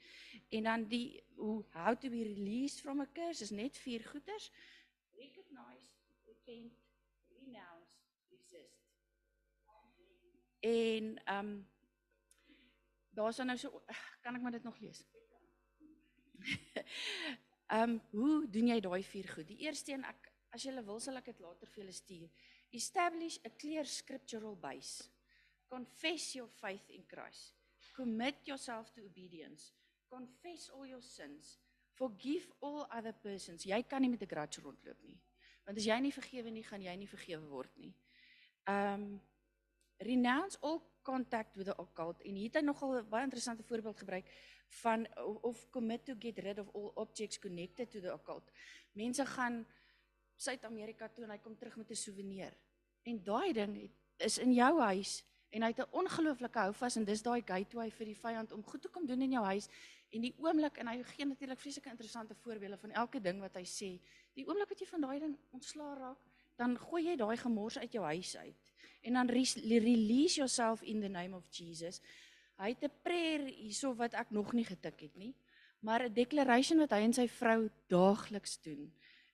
En dan die hoe how to be released from a curse is net vier goeters. Recognize repent, renounce. En ehm um, daar's dan nou so kan ek maar dit nog lees. [LAUGHS] Ehm um, hoe doen jy daai vier goed? Die eerste een ek as jy wil sal ek dit later vir julle stuur. Establish a clear scriptural base. Confess your faith in Christ. Commit yourself to obedience. Confess all your sins. Forgive all other persons. Jy kan nie met 'n grudge rondloop nie. Want as jy nie vergewe nie, gaan jy nie vergewe word nie. Um renounce all contact with the occult en hier het hy nogal 'n baie interessante voorbeeld gebruik van of commit to get rid of all objects connected to the occult. Mense gaan Suid-Amerika toe en hy kom terug met 'n souvenir. En daai ding het, is in jou huis en hy het 'n ongelooflike houvas en dis daai gateway vir die vyand om goed te kom doen in jou huis en die oomblik en hy gee natuurlik vreeslike interessante voorbeelde van elke ding wat hy sê Die oomblik wat jy van daai ding ontslaa raak, dan gooi jy daai gemors uit jou huis uit. En dan release yourself in the name of Jesus. Hy het 'n prayer hierso wat ek nog nie getik het nie, maar 'n declaration wat hy en sy vrou daagliks doen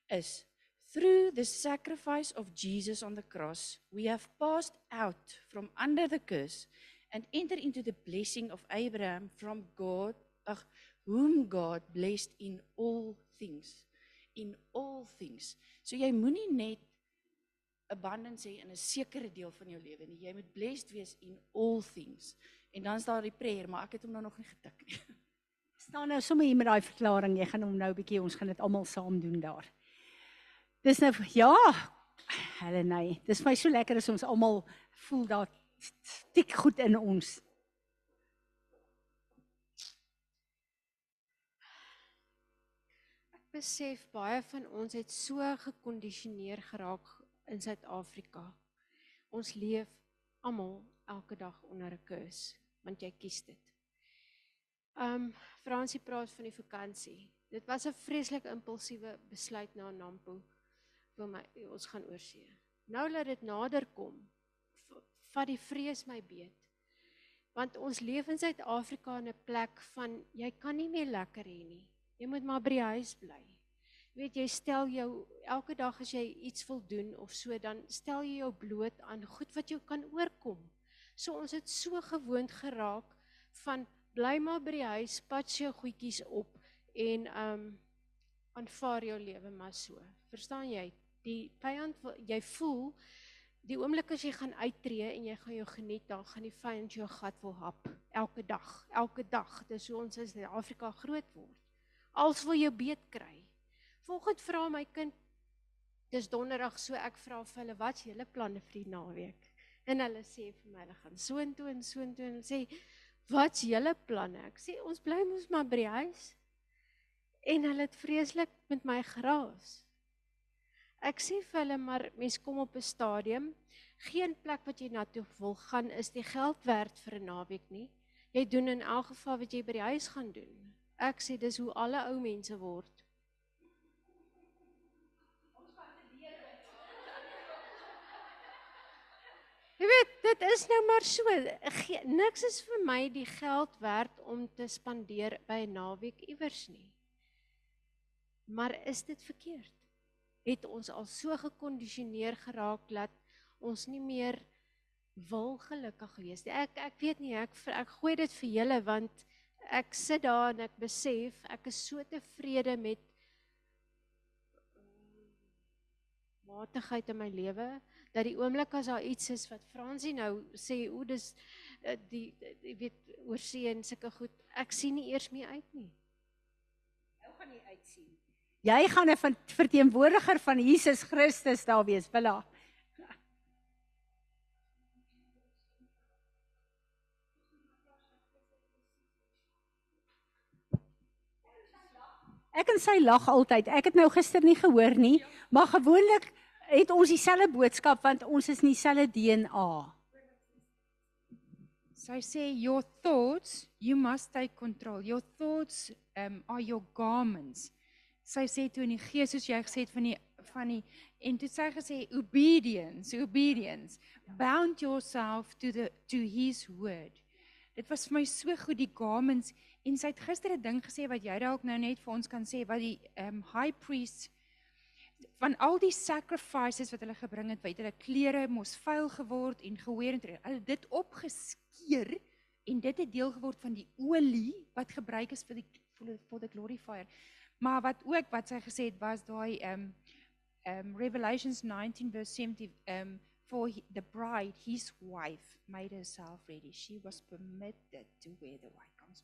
is Through the sacrifice of Jesus on the cross, we have passed out from under the curse and entered into the blessing of Abraham from God, ag, whom God blessed in all things in all things. So jy moenie net abundance hê in 'n sekere deel van jou lewe nie. Jy moet blessed wees in all things. En dan is daar die prayer, maar ek het hom nou nog nie getik nie. [LAUGHS] staan nou sommer hier met daai verklaring. Jy gaan hom nou 'n bietjie ons gaan dit almal saam doen daar. Dis nou ja, hulle nee. Dis vir my so lekker as ons almal voel dat tik goed in ons. Ek besef baie van ons het so gekondisioneer geraak in Suid-Afrika. Ons leef almal elke dag onder 'n curse want jy kies dit. Um Fransie praat van die vakansie. Dit was 'n vreeslik impulsiewe besluit na Nampo. Wil my ons gaan oorsee. Nou laat dit nader kom. Vat die vrees my beet. Want ons leef in Suid-Afrika in 'n plek van jy kan nie meer lekker hê nie. Jy moet maar by die huis bly. Weet jy stel jou elke dag as jy iets wil doen of so dan stel jy jou bloot aan goed wat jou kan oorkom. So ons het so gewoond geraak van bly maar by die huis, patch jou goedjies op en um aanvaar jou lewe maar so. Verstaan jy? Die vyand jy voel die oomblik as jy gaan uittreë en jy gaan jou geniet, dan gaan die vyand jou gat wil hap elke dag, elke dag. Dis hoe ons in Afrika groot word. Als wil jou beet kry. Volgens vra my kind dis donderdag so ek vra vir hulle wat is julle planne vir die naweek? En hulle sê vir my hulle gaan soontoe en soontoe en sê wat's julle planne? Ek sê ons bly mos maar by die huis. En hulle het vreeslik met my geraas. Ek sê vir hulle maar mense kom op 'n stadium, geen plek wat jy na toe wil gaan is die geld werd vir 'n naweek nie. Jy doen in elk geval wat jy by die huis gaan doen. Ek sê dis hoe alle ou mense word. Jy weet, dit is nou maar so. Ge, niks is vir my die geld werd om te spandeer by 'n naweek iewers nie. Maar is dit verkeerd? Het ons al so gekondisioneer geraak dat ons nie meer wil gelukkig wees nie. Ek ek weet nie, ek ek gooi dit vir julle want ek sit daar en ek besef ek is so tevrede met matigheid in my lewe dat die oomblik as daar iets is wat Fransie nou sê o dis eh, die jy weet oor see en sulke goed ek sien nie eers meer uit nie. Nou gaan jy uitsien. Jy gaan 'n verteenwoordiger van Jesus Christus daar wees, Willa. Ek en sy lag altyd. Ek het nou gister nie gehoor nie, maar gewoonlik het ons dieselfde boodskap want ons is in dieselfde DNA. Sy sê your thoughts, you must take control. Your thoughts um are your garments. Sy sê toe in die gees soos jy gesê het van die van die en toe sy gesê obedience, obedience, bound yourself to the to his word. Dit was vir my so goed die garments en sy het gister 'n ding gesê wat jy dalk nou net vir ons kan sê wat die um high priest van al die sacrifices wat hulle gebring het, weet hulle klere mos vuil geword en geweer en hulle dit opgeskeer en dit het deel geword van die olie wat gebruik is vir die for the glorifier. Maar wat ook wat sy gesê het was daai um um Revelations 19 verse 70 um for the bride his wife made herself ready. She was permitted to wear the white garments.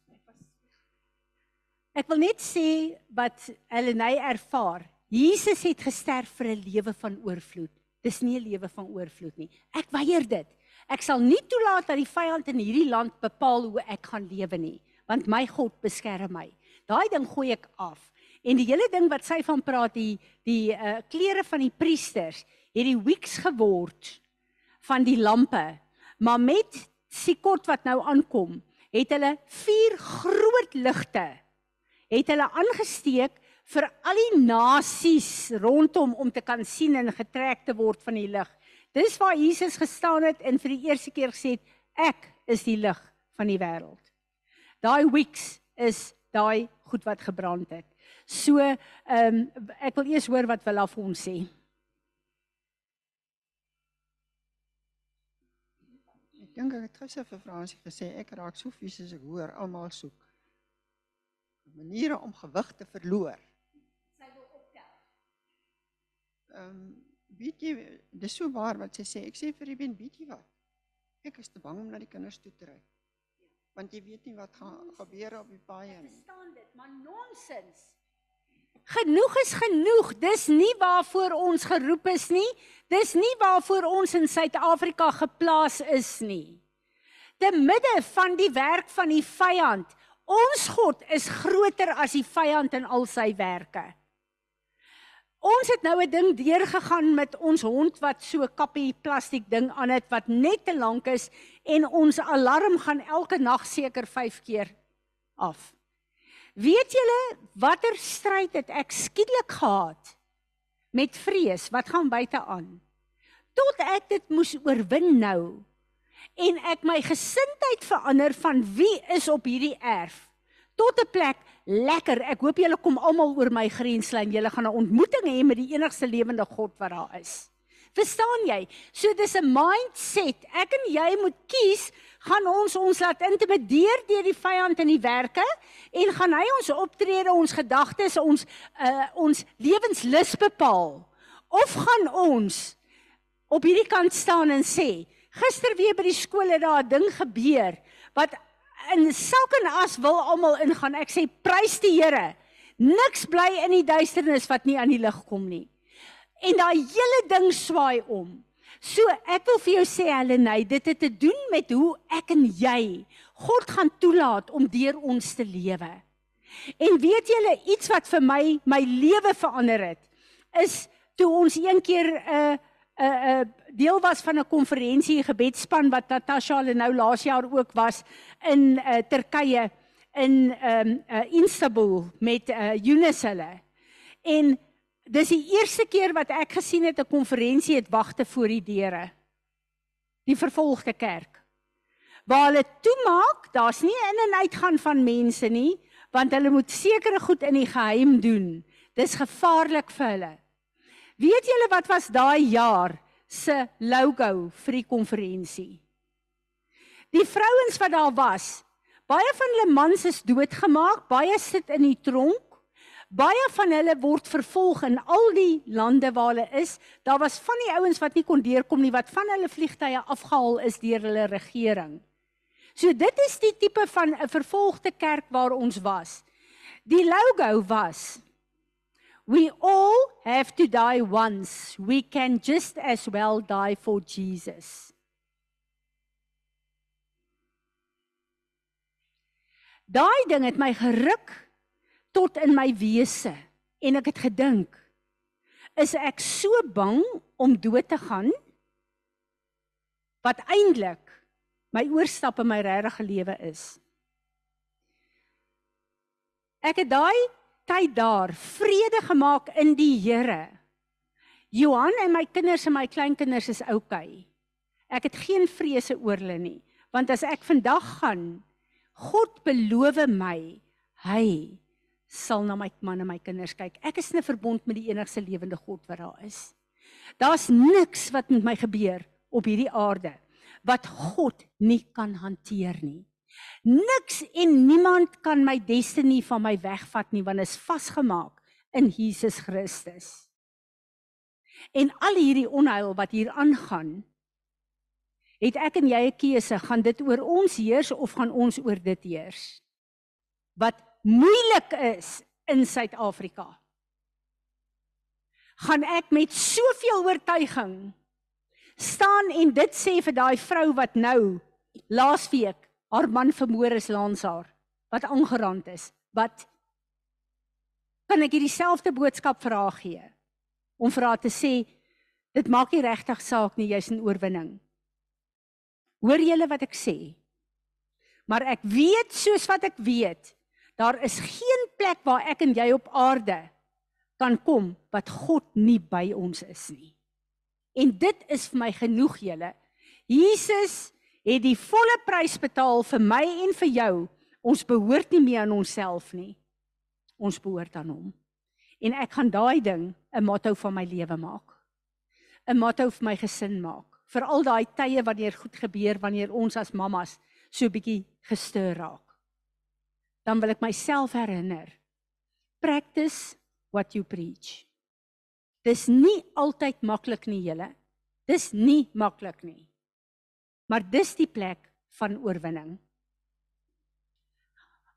Ek wil net sê wat Helleny ervaar Jesus het gesterf vir 'n lewe van oorvloed. Dis nie 'n lewe van oorvloed nie. Ek weier dit. Ek sal nie toelaat dat die vyand in hierdie land bepaal hoe ek gaan lewe nie, want my God beskerm my. Daai ding gooi ek af. En die hele ding wat sy van praat, die die uh, klere van die priesters, het die wicks geword van die lampe. Maar met Sikot wat nou aankom, het hulle vier groot ligte het hulle aangesteek vir al die nasies rondom om te kan sien en getrek te word van die lig. Dis waar Jesus gestaan het en vir die eerste keer gesê het ek is die lig van die wêreld. Daai wicks is daai goed wat gebrand het. So, ehm um, ek wil eers hoor wat Willa vir ons sê. Ek dink ek het gister vir Fransie gesê ek raak so as ek hoor almal soek maniere om gewig te verloor. Ehm um, weet jy, dis so waar wat sy sê. Ek sê vir Ruben, weet jy wat? Ek is te bang om na die kinders toe te ry. Want jy weet nie wat gaan gebeur op die paaie nie. Verstaan dit, maar nonsens. Genoeg is genoeg. Dis nie waarvoor ons geroep is nie. Dis nie waarvoor ons in Suid-Afrika geplaas is nie. Te midde van die werk van die vyand, ons God is groter as die vyand in al sy werke. Ons het nou 'n ding deurgegaan met ons hond wat so kappie plastiek ding aan het wat net te lank is en ons alarm gaan elke nag seker 5 keer af. Weet julle watter stryd het ek skielik gehad met vrees wat gaan buite aan? Tot ek dit moes oorwin nou en ek my gesindheid verander van wie is op hierdie erf tot 'n plek lekker. Ek hoop julle kom almal oor my grenslyn. Julle gaan 'n ontmoeting hê met die enigste lewende God wat daar is. Verstaan jy? So dis 'n mindset. Ek en jy moet kies, gaan ons ons laat intimideer deur die vyand in die werke en gaan hy ons optrede, ons gedagtes, ons uh ons lewenslus bepaal? Of gaan ons op hierdie kant staan en sê, gister weer by die skool het daar 'n ding gebeur wat in sak en as wil almal ingaan. Ek sê prys die Here. Niks bly in die duisternis wat nie aan die lig kom nie. En daai hele ding swaai om. So ek wil vir jou sê Helenae, dit het te doen met hoe ek en jy God gaan toelaat om deur ons te lewe. En weet julle iets wat vir my my lewe verander het is toe ons een keer 'n uh, 'n uh, 'n uh, deel was van 'n konferensie gebedsspan wat Natasha hulle nou laas jaar ook was in uh, Turkye in um, uh, Istanbul met uh, Yunus hulle. En dis die eerste keer wat ek gesien het 'n konferensie het wagte voor die deure. Die vervolgde kerk. Waar hulle toemaak, daar's nie in en uitgaan van mense nie, want hulle moet sekere goed in die geheim doen. Dis gevaarlik vir hulle. Weet julle wat was daai jaar se logo vir die konferensie? Die vrouens wat daar was, baie van hulle mans is doodgemaak, baie sit in die tronk. Baie van hulle word vervolg in al die lande waar hulle is. Daar was van die ouens wat nie kon deurkom nie wat van hulle vliegtye afgehaal is deur hulle regering. So dit is die tipe van 'n vervolgde kerk waar ons was. Die logo was We all have to die once. We can just as well die for Jesus. Daai ding het my geruk tot in my wese en ek het gedink is ek so bang om dood te gaan wat eintlik my oorstap in my regte lewe is. Ek het daai tyd daar vrede gemaak in die Here. Johan en my kinders en my kleinkinders is oukei. Okay. Ek het geen vrese oor hulle nie, want as ek vandag gaan God beloof my hy sal na my man en my kinders kyk. Ek is in 'n verbond met die enigste lewende God wat daar is. Daar's niks wat met my gebeur op hierdie aarde wat God nie kan hanteer nie. Niks en niemand kan my destiny van my wegvat nie want is vasgemaak in Jesus Christus. En al hierdie onheil wat hier aangaan, het ek en jy 'n keuse, gaan dit oor ons heers of gaan ons oor dit heers? Wat moeilik is in Suid-Afrika. Gaan ek met soveel oortuiging staan en dit sê vir daai vrou wat nou laasweek haar man vermoor is langs haar wat aangerand is. Wat kan ek hierdie selfde boodskap haar gee? Om vir haar te sê dit maak nie regtig saak nie, jy's in oorwinning. Hoor julle wat ek sê? Maar ek weet soos wat ek weet, daar is geen plek waar ek en jy op aarde kan kom wat God nie by ons is nie. En dit is vir my genoeg julle. Jesus het die volle prys betaal vir my en vir jou. Ons behoort nie meer aan onsself nie. Ons behoort aan hom. En ek gaan daai ding 'n motto van my lewe maak. 'n Motto vir my gesin maak vir al daai tye wanneer goed gebeur wanneer ons as mammas so bietjie gestuur raak. Dan wil ek myself herinner. Practice what you preach. Dis nie altyd maklik nie, julle. Dis nie maklik nie. Maar dis die plek van oorwinning.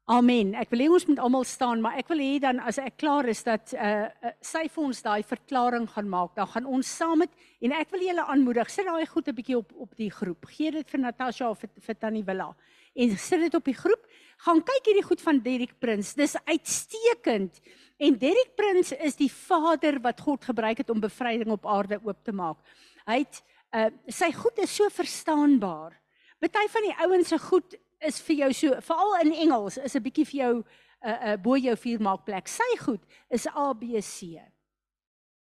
Amen. Ek wil hê ons moet almal staan, maar ek wil hê dan as ek klaar is dat uh, uh sy vir ons daai verklaring gaan maak. Dan gaan ons saam met en ek wil julle aanmoedig, sit daai goed 'n bietjie op op die groep. Gee dit vir Natasha of vir, vir Tannie Willa en sit dit op die groep. Gaan kyk hierdie goed van Derrick Prins. Dis uitstekend. En Derrick Prins is die vader wat God gebruik het om bevryding op aarde oop te maak. Hy het uh sy goed is so verstaanbaar. Party van die ouens se goed is vir jou so veral in Engels is 'n bietjie vir jou 'n uh, uh, bo jou vuurmaakplek. Sy goed is ABC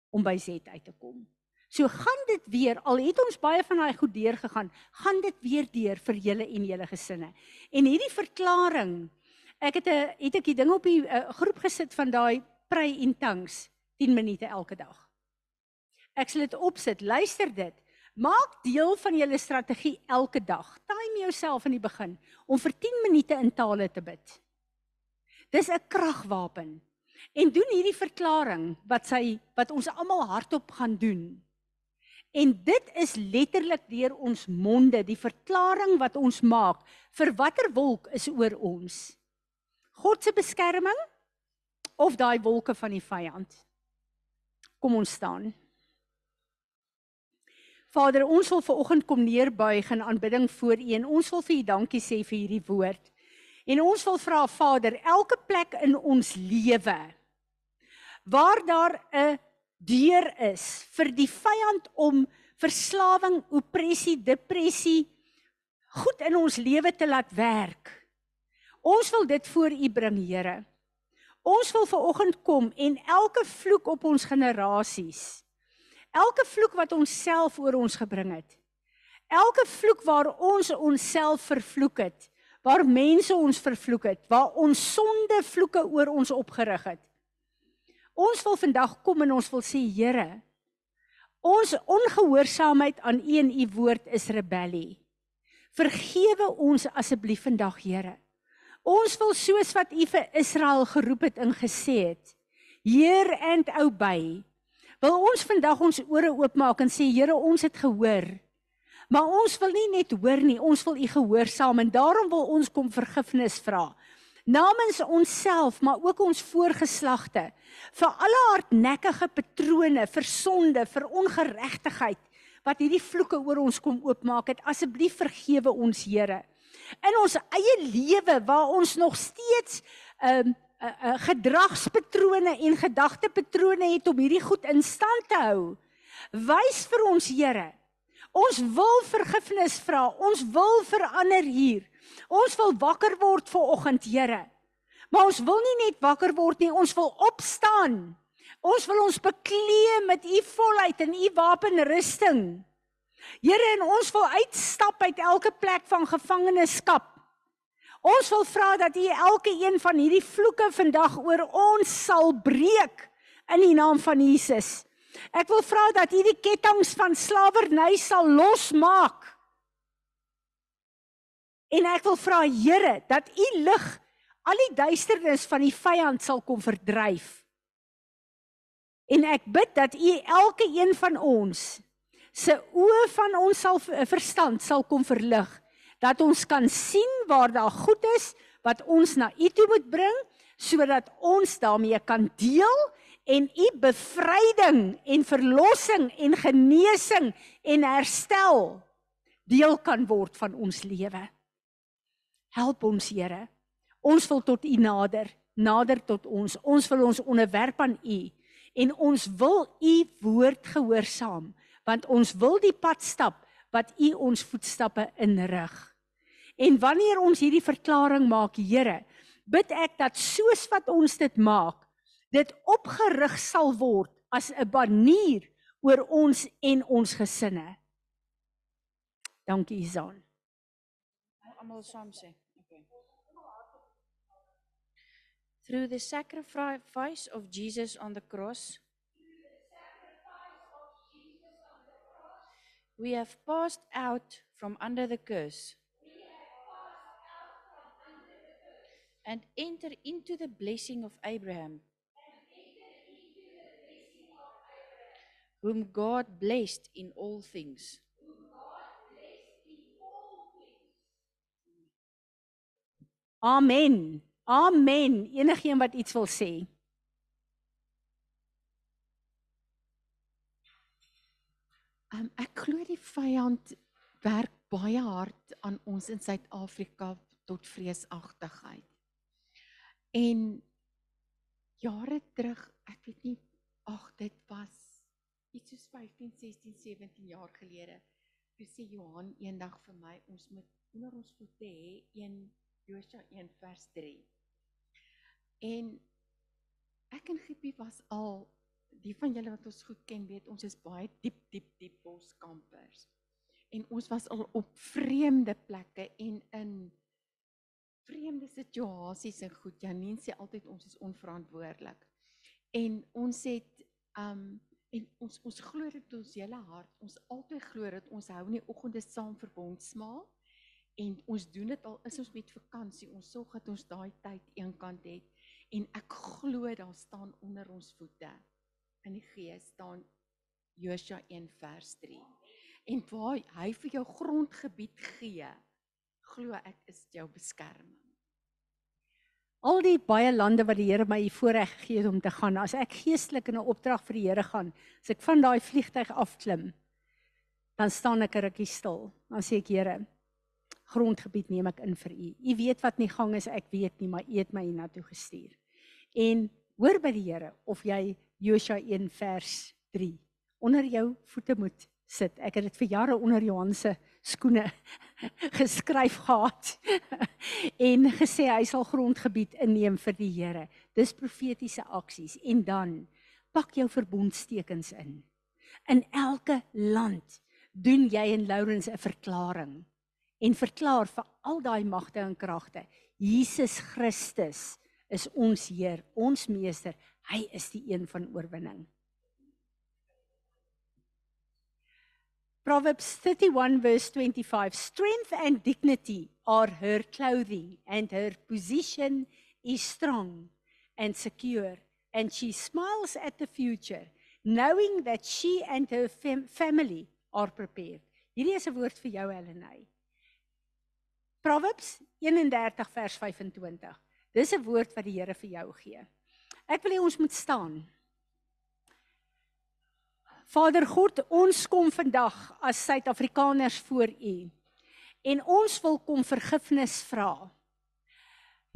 om by Z uit te kom. So gaan dit weer al het ons baie van daai goed deur gegaan, gaan dit weer deur vir julle en julle gesinne. En hierdie verklaring, ek het 'n het ek die ding op die uh, groep gesit van daai pray in tongues 10 minute elke dag. Ek sal dit opsit, luister dit. Maak deel van julle strategie elke dag. Time jouself in die begin om vir 10 minute in tale te bid. Dis 'n kragwapen. En doen hierdie verklaring wat sy wat ons almal hardop gaan doen. En dit is letterlik deur ons monde, die verklaring wat ons maak vir watter wolk is oor ons. God se beskerming of daai wolke van die vyand. Kom ons staan. Vader, ons wil ver oggend kom neerbuig in aanbidding voor U en ons wil vir U dankie sê vir hierdie woord. En ons wil vra Vader, elke plek in ons lewe waar daar 'n deur is vir die vyand om verslawing, opressie, depressie goed in ons lewe te laat werk. Ons wil dit voor U bring, Here. Ons wil ver oggend kom en elke vloek op ons generasies Elke vloek wat ons self oor ons gebring het. Elke vloek waar ons onsself vervloek het, waar mense ons vervloek het, waar ons sonde vloeke oor ons opgerig het. Ons wil vandag kom en ons wil sê Here, ons ongehoorsaamheid aan U en U woord is rebellie. Vergewe ons asseblief vandag, Here. Ons wil soos wat U vir Israel geroep het en gesê het, Heer and obey. Wil ons vandag ons ore oopmaak en sê Here, ons het gehoor. Maar ons wil nie net hoor nie, ons wil U gehoorsaam en daarom wil ons kom vergifnis vra. Namens onsself, maar ook ons voorgeslagte vir alle hardnekkige patrone, vir sonde, vir ongeregtigheid wat hierdie vloeke oor ons kom oopmaak het. Asseblief vergewe ons, Here. In ons eie lewe waar ons nog steeds ehm um, uh, uh, gedragspatrone en gedagtepatrone het om hierdie goed in stand te hou. Wys vir ons Here. Ons wil vergifnis vra. Ons wil verander hier. Ons wil wakker word vir oggend, Here. Maar ons wil nie net wakker word nie, ons wil opstaan. Ons wil ons bekleë met u volheid en u wapenrusting. Here, en ons wil uitstap uit elke plek van gevangenskap. Ons wil vra dat U elke een van hierdie vloeke vandag oor ons sal breek in die naam van Jesus. Ek wil vra dat U die kettinge van slawerny sal losmaak. En ek wil vra Here dat U lig al die duisternis van die vyand sal kom verdryf. En ek bid dat U elke een van ons se oë van ons sal verstand sal kom verlig dat ons kan sien waar daar goed is wat ons na U toe moet bring sodat ons daarmee kan deel en U bevryding en verlossing en genesing en herstel deel kan word van ons lewe. Help ons Here. Ons wil tot U nader, nader tot ons. Ons wil ons onderwerp aan U en ons wil U woord gehoorsaam want ons wil die pad stap wat U ons voetstappe inrig. En wanneer ons hierdie verklaring maak, Here, bid ek dat soos wat ons dit maak, dit opgerig sal word as 'n banier oor ons en ons gesinne. Dankie, Izan. Almal saam sê. Okay. Through the sacrifice of Jesus on the cross, we have passed out from under the curse. and enter into the blessing of Abraham. whom God blessed in all things. Amen. Amen. Enigeen wat iets wil sê. Um, ek glo die vyand werk baie hard aan ons in Suid-Afrika tot vreesagtigheid. En jare terug, ek weet nie, ag dit was iets soos 15, 16, 17 jaar gelede. Toe sê Johan eendag vir my, ons moet onder ons voete hê 1 Josua 1 vers 3. En ek en Giepie was al die van julle wat ons goed ken weet ons is baie diep diep diep boskampers. En ons was al op vreemde plekke en in vreemde situasies en goed. Janine sê altyd ons is onverantwoordelik. En ons het um en ons ons glo dit ons hele hart. Ons altyd glo dat ons hou in die oggende saam verbond smaak en ons doen dit al is ons met vakansie. Ons sorg dat ons daai tyd eenkant het en ek glo daar staan onder ons voete in die gees staan Josua 1 vers 3. En waar hy vir jou grondgebied gee, glo ek is jou beskerming. Al die baie lande wat die Here my voorreg gegee het om te gaan, as ek geestelik in 'n opdrag vir die Here gaan, as ek van daai vliegtyg afklim, dan staan ek 'n rukkie stil. Dan sê ek, Here, grondgebied neem ek in vir U. U weet wat nie gang is, ek weet nie, maar U het my hiernatoe gestuur. En hoor by die Here of jy Josua 1 vers 3 onder jou voete moet sit. Ek het dit vir jare onder Johan se skoene [LAUGHS] geskryf gehad [LAUGHS] en gesê hy sal grondgebied inneem vir die Here. Dis profetiese aksies en dan pak jou verbondstekens in. In elke land doen jy en Lawrence 'n verklaring en verklaar vir al daai magte en kragte Jesus Christus is ons Heer, ons meester. Hy is die een van oorwinning. Proverbs 31 verse 25 Strength and dignity are her clothing and her position is strong and secure and she smiles at the future knowing that she and her fam family are prepared. Hierdie is 'n woord vir jou Helenae. Proverbs 31 vers 25. Dis 'n woord wat die Here vir jou gee. Ek wil hê ons moet staan. Vader God, ons kom vandag as Suid-Afrikaners voor U. En ons wil kom vergifnis vra.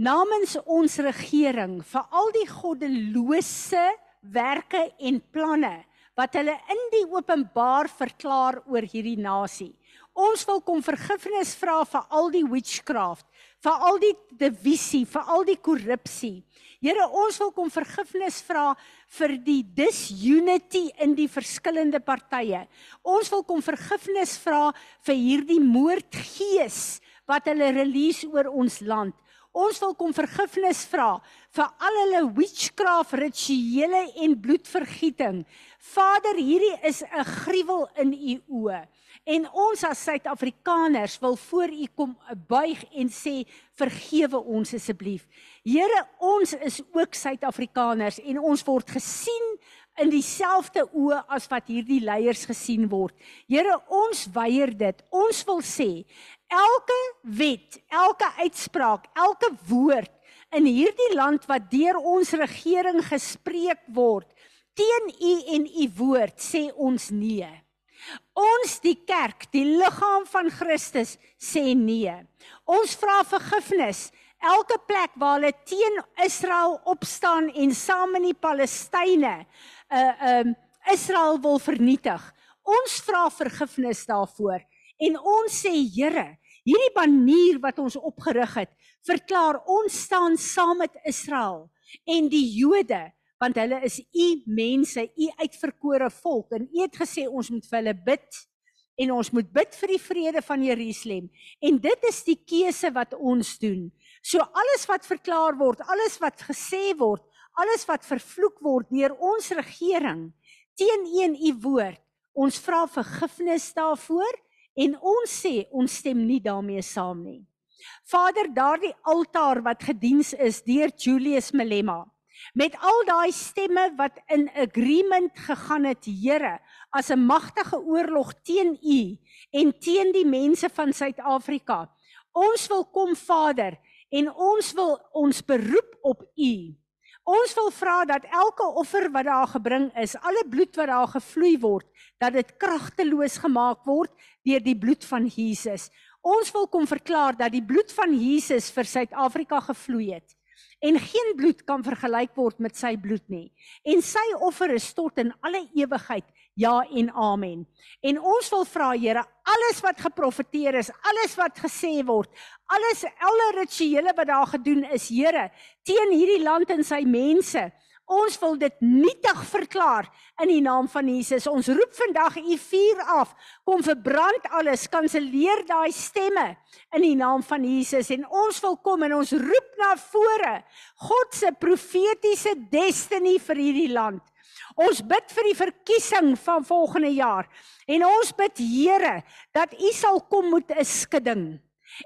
Namens ons regering vir al die goddelose werke en planne wat hulle in die openbaar verklaar oor hierdie nasie. Ons wil kom vergifnis vra vir al die witchcraft, vir al die divisie, vir al die korrupsie. Here, ons wil kom vergifnis vra vir die disunity in die verskillende partye. Ons wil kom vergifnis vra vir hierdie moordgees wat hulle release oor ons land. Ons wil kom vergifnis vra vir al hulle witchcraft rituele en bloedvergieting. Vader, hierdie is 'n gruwel in u oë. En ons as Suid-Afrikaners wil voor U kom buig en sê vergewe ons asseblief. Here, ons is ook Suid-Afrikaners en ons word gesien in dieselfde oë as wat hierdie leiers gesien word. Here, ons weier dit. Ons wil sê elke wet, elke uitspraak, elke woord in hierdie land wat deur ons regering gespreek word teen U en U woord sê ons nee. Ons die kerk, die liggaam van Christus sê nee. Ons vra vergifnis elke plek waar hulle teen Israel opstaan en saam met die Palestynë uh um Israel wil vernietig. Ons vra vergifnis daarvoor en ons sê Here, hierdie banier wat ons opgerig het, verklaar ons staan saam met Israel en die Jode want hulle is u mense, u uitverkore volk en u het gesê ons moet vir hulle bid en ons moet bid vir die vrede van Jerusalem en dit is die keuse wat ons doen. So alles wat verklaar word, alles wat gesê word, alles wat vervloek word deur ons regering teen een u woord, ons vra vergifnis daarvoor en ons sê ons stem nie daarmee saam nie. Vader, daardie altaar wat gediens is deur Julius Malema met al daai stemme wat in agreement gegaan het, Here, as 'n magtige oorlog teen u en teen die mense van Suid-Afrika. Ons wil kom Vader en ons wil ons beroep op u. Ons wil vra dat elke offer wat daar gebring is, alle bloed wat daar gevloei word, dat dit kragteloos gemaak word deur die bloed van Jesus. Ons wil kom verklaar dat die bloed van Jesus vir Suid-Afrika gevloei het en geen bloed kan vergelyk word met sy bloed nie. En sy offer is tot in alle ewigheid ja en amen. En ons wil vra Here, alles wat geprofeteer is, alles wat gesê word, alles alle rituele wat daar gedoen is, Here, teen hierdie land en sy mense, Ons wil dit nietig verklaar in die naam van Jesus. Ons roep vandag u vuur af. Kom verbrand alles, kanselleer daai stemme in die naam van Jesus en ons wil kom en ons roep na vore God se profetiese destiny vir hierdie land. Ons bid vir die verkiesing van volgende jaar en ons bid Here dat u sal kom met 'n skudding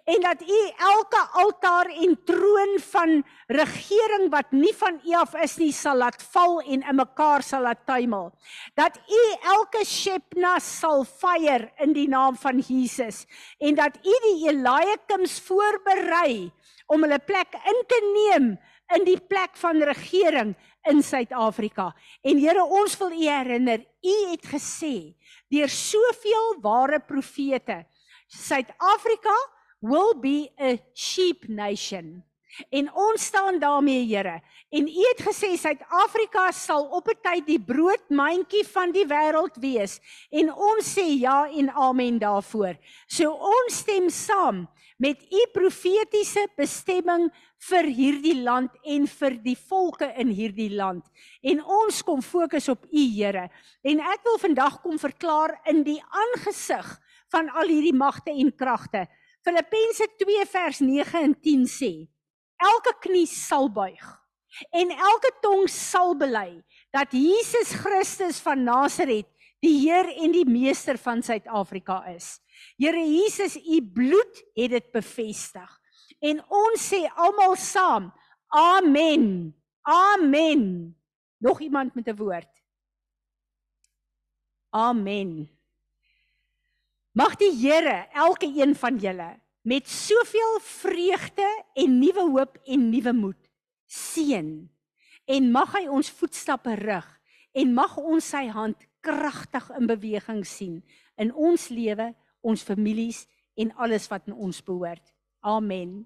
en dat u elke altaar en troon van regering wat nie van u af is nie sal laat val en in mekaar sal laat tuimel. Dat u elke Shepna sal fire in die naam van Jesus en dat u die Eliakims voorberei om hulle plek in te neem in die plek van regering in Suid-Afrika. En Here, ons wil u herinner, u het gesê deur soveel ware profete Suid-Afrika will be a sheep nation. En ons staan daarmee, Here. En U het gesê Suid-Afrika sal op 'n tyd die broodmandjie van die wêreld wees. En ons sê ja en amen daarvoor. So ons stem saam met U profetiese bestemming vir hierdie land en vir die volke in hierdie land. En ons kom fokus op U, Here. En ek wil vandag kom verklaar in die aangesig van al hierdie magte en kragte Filippense 2 vers 9 en 10 sê: Elke knie sal buig en elke tong sal bely dat Jesus Christus van Nasaret die Heer en die meester van Suid-Afrika is. Here Jesus, u bloed het dit bevestig. En ons sê almal saam: Amen. Amen. Nog iemand met 'n woord? Amen. Mag die Here elke een van julle met soveel vreugde en nuwe hoop en nuwe moed seën en mag hy ons voetstappe rig en mag ons sy hand kragtig in beweging sien in ons lewe, ons families en alles wat in ons behoort. Amen.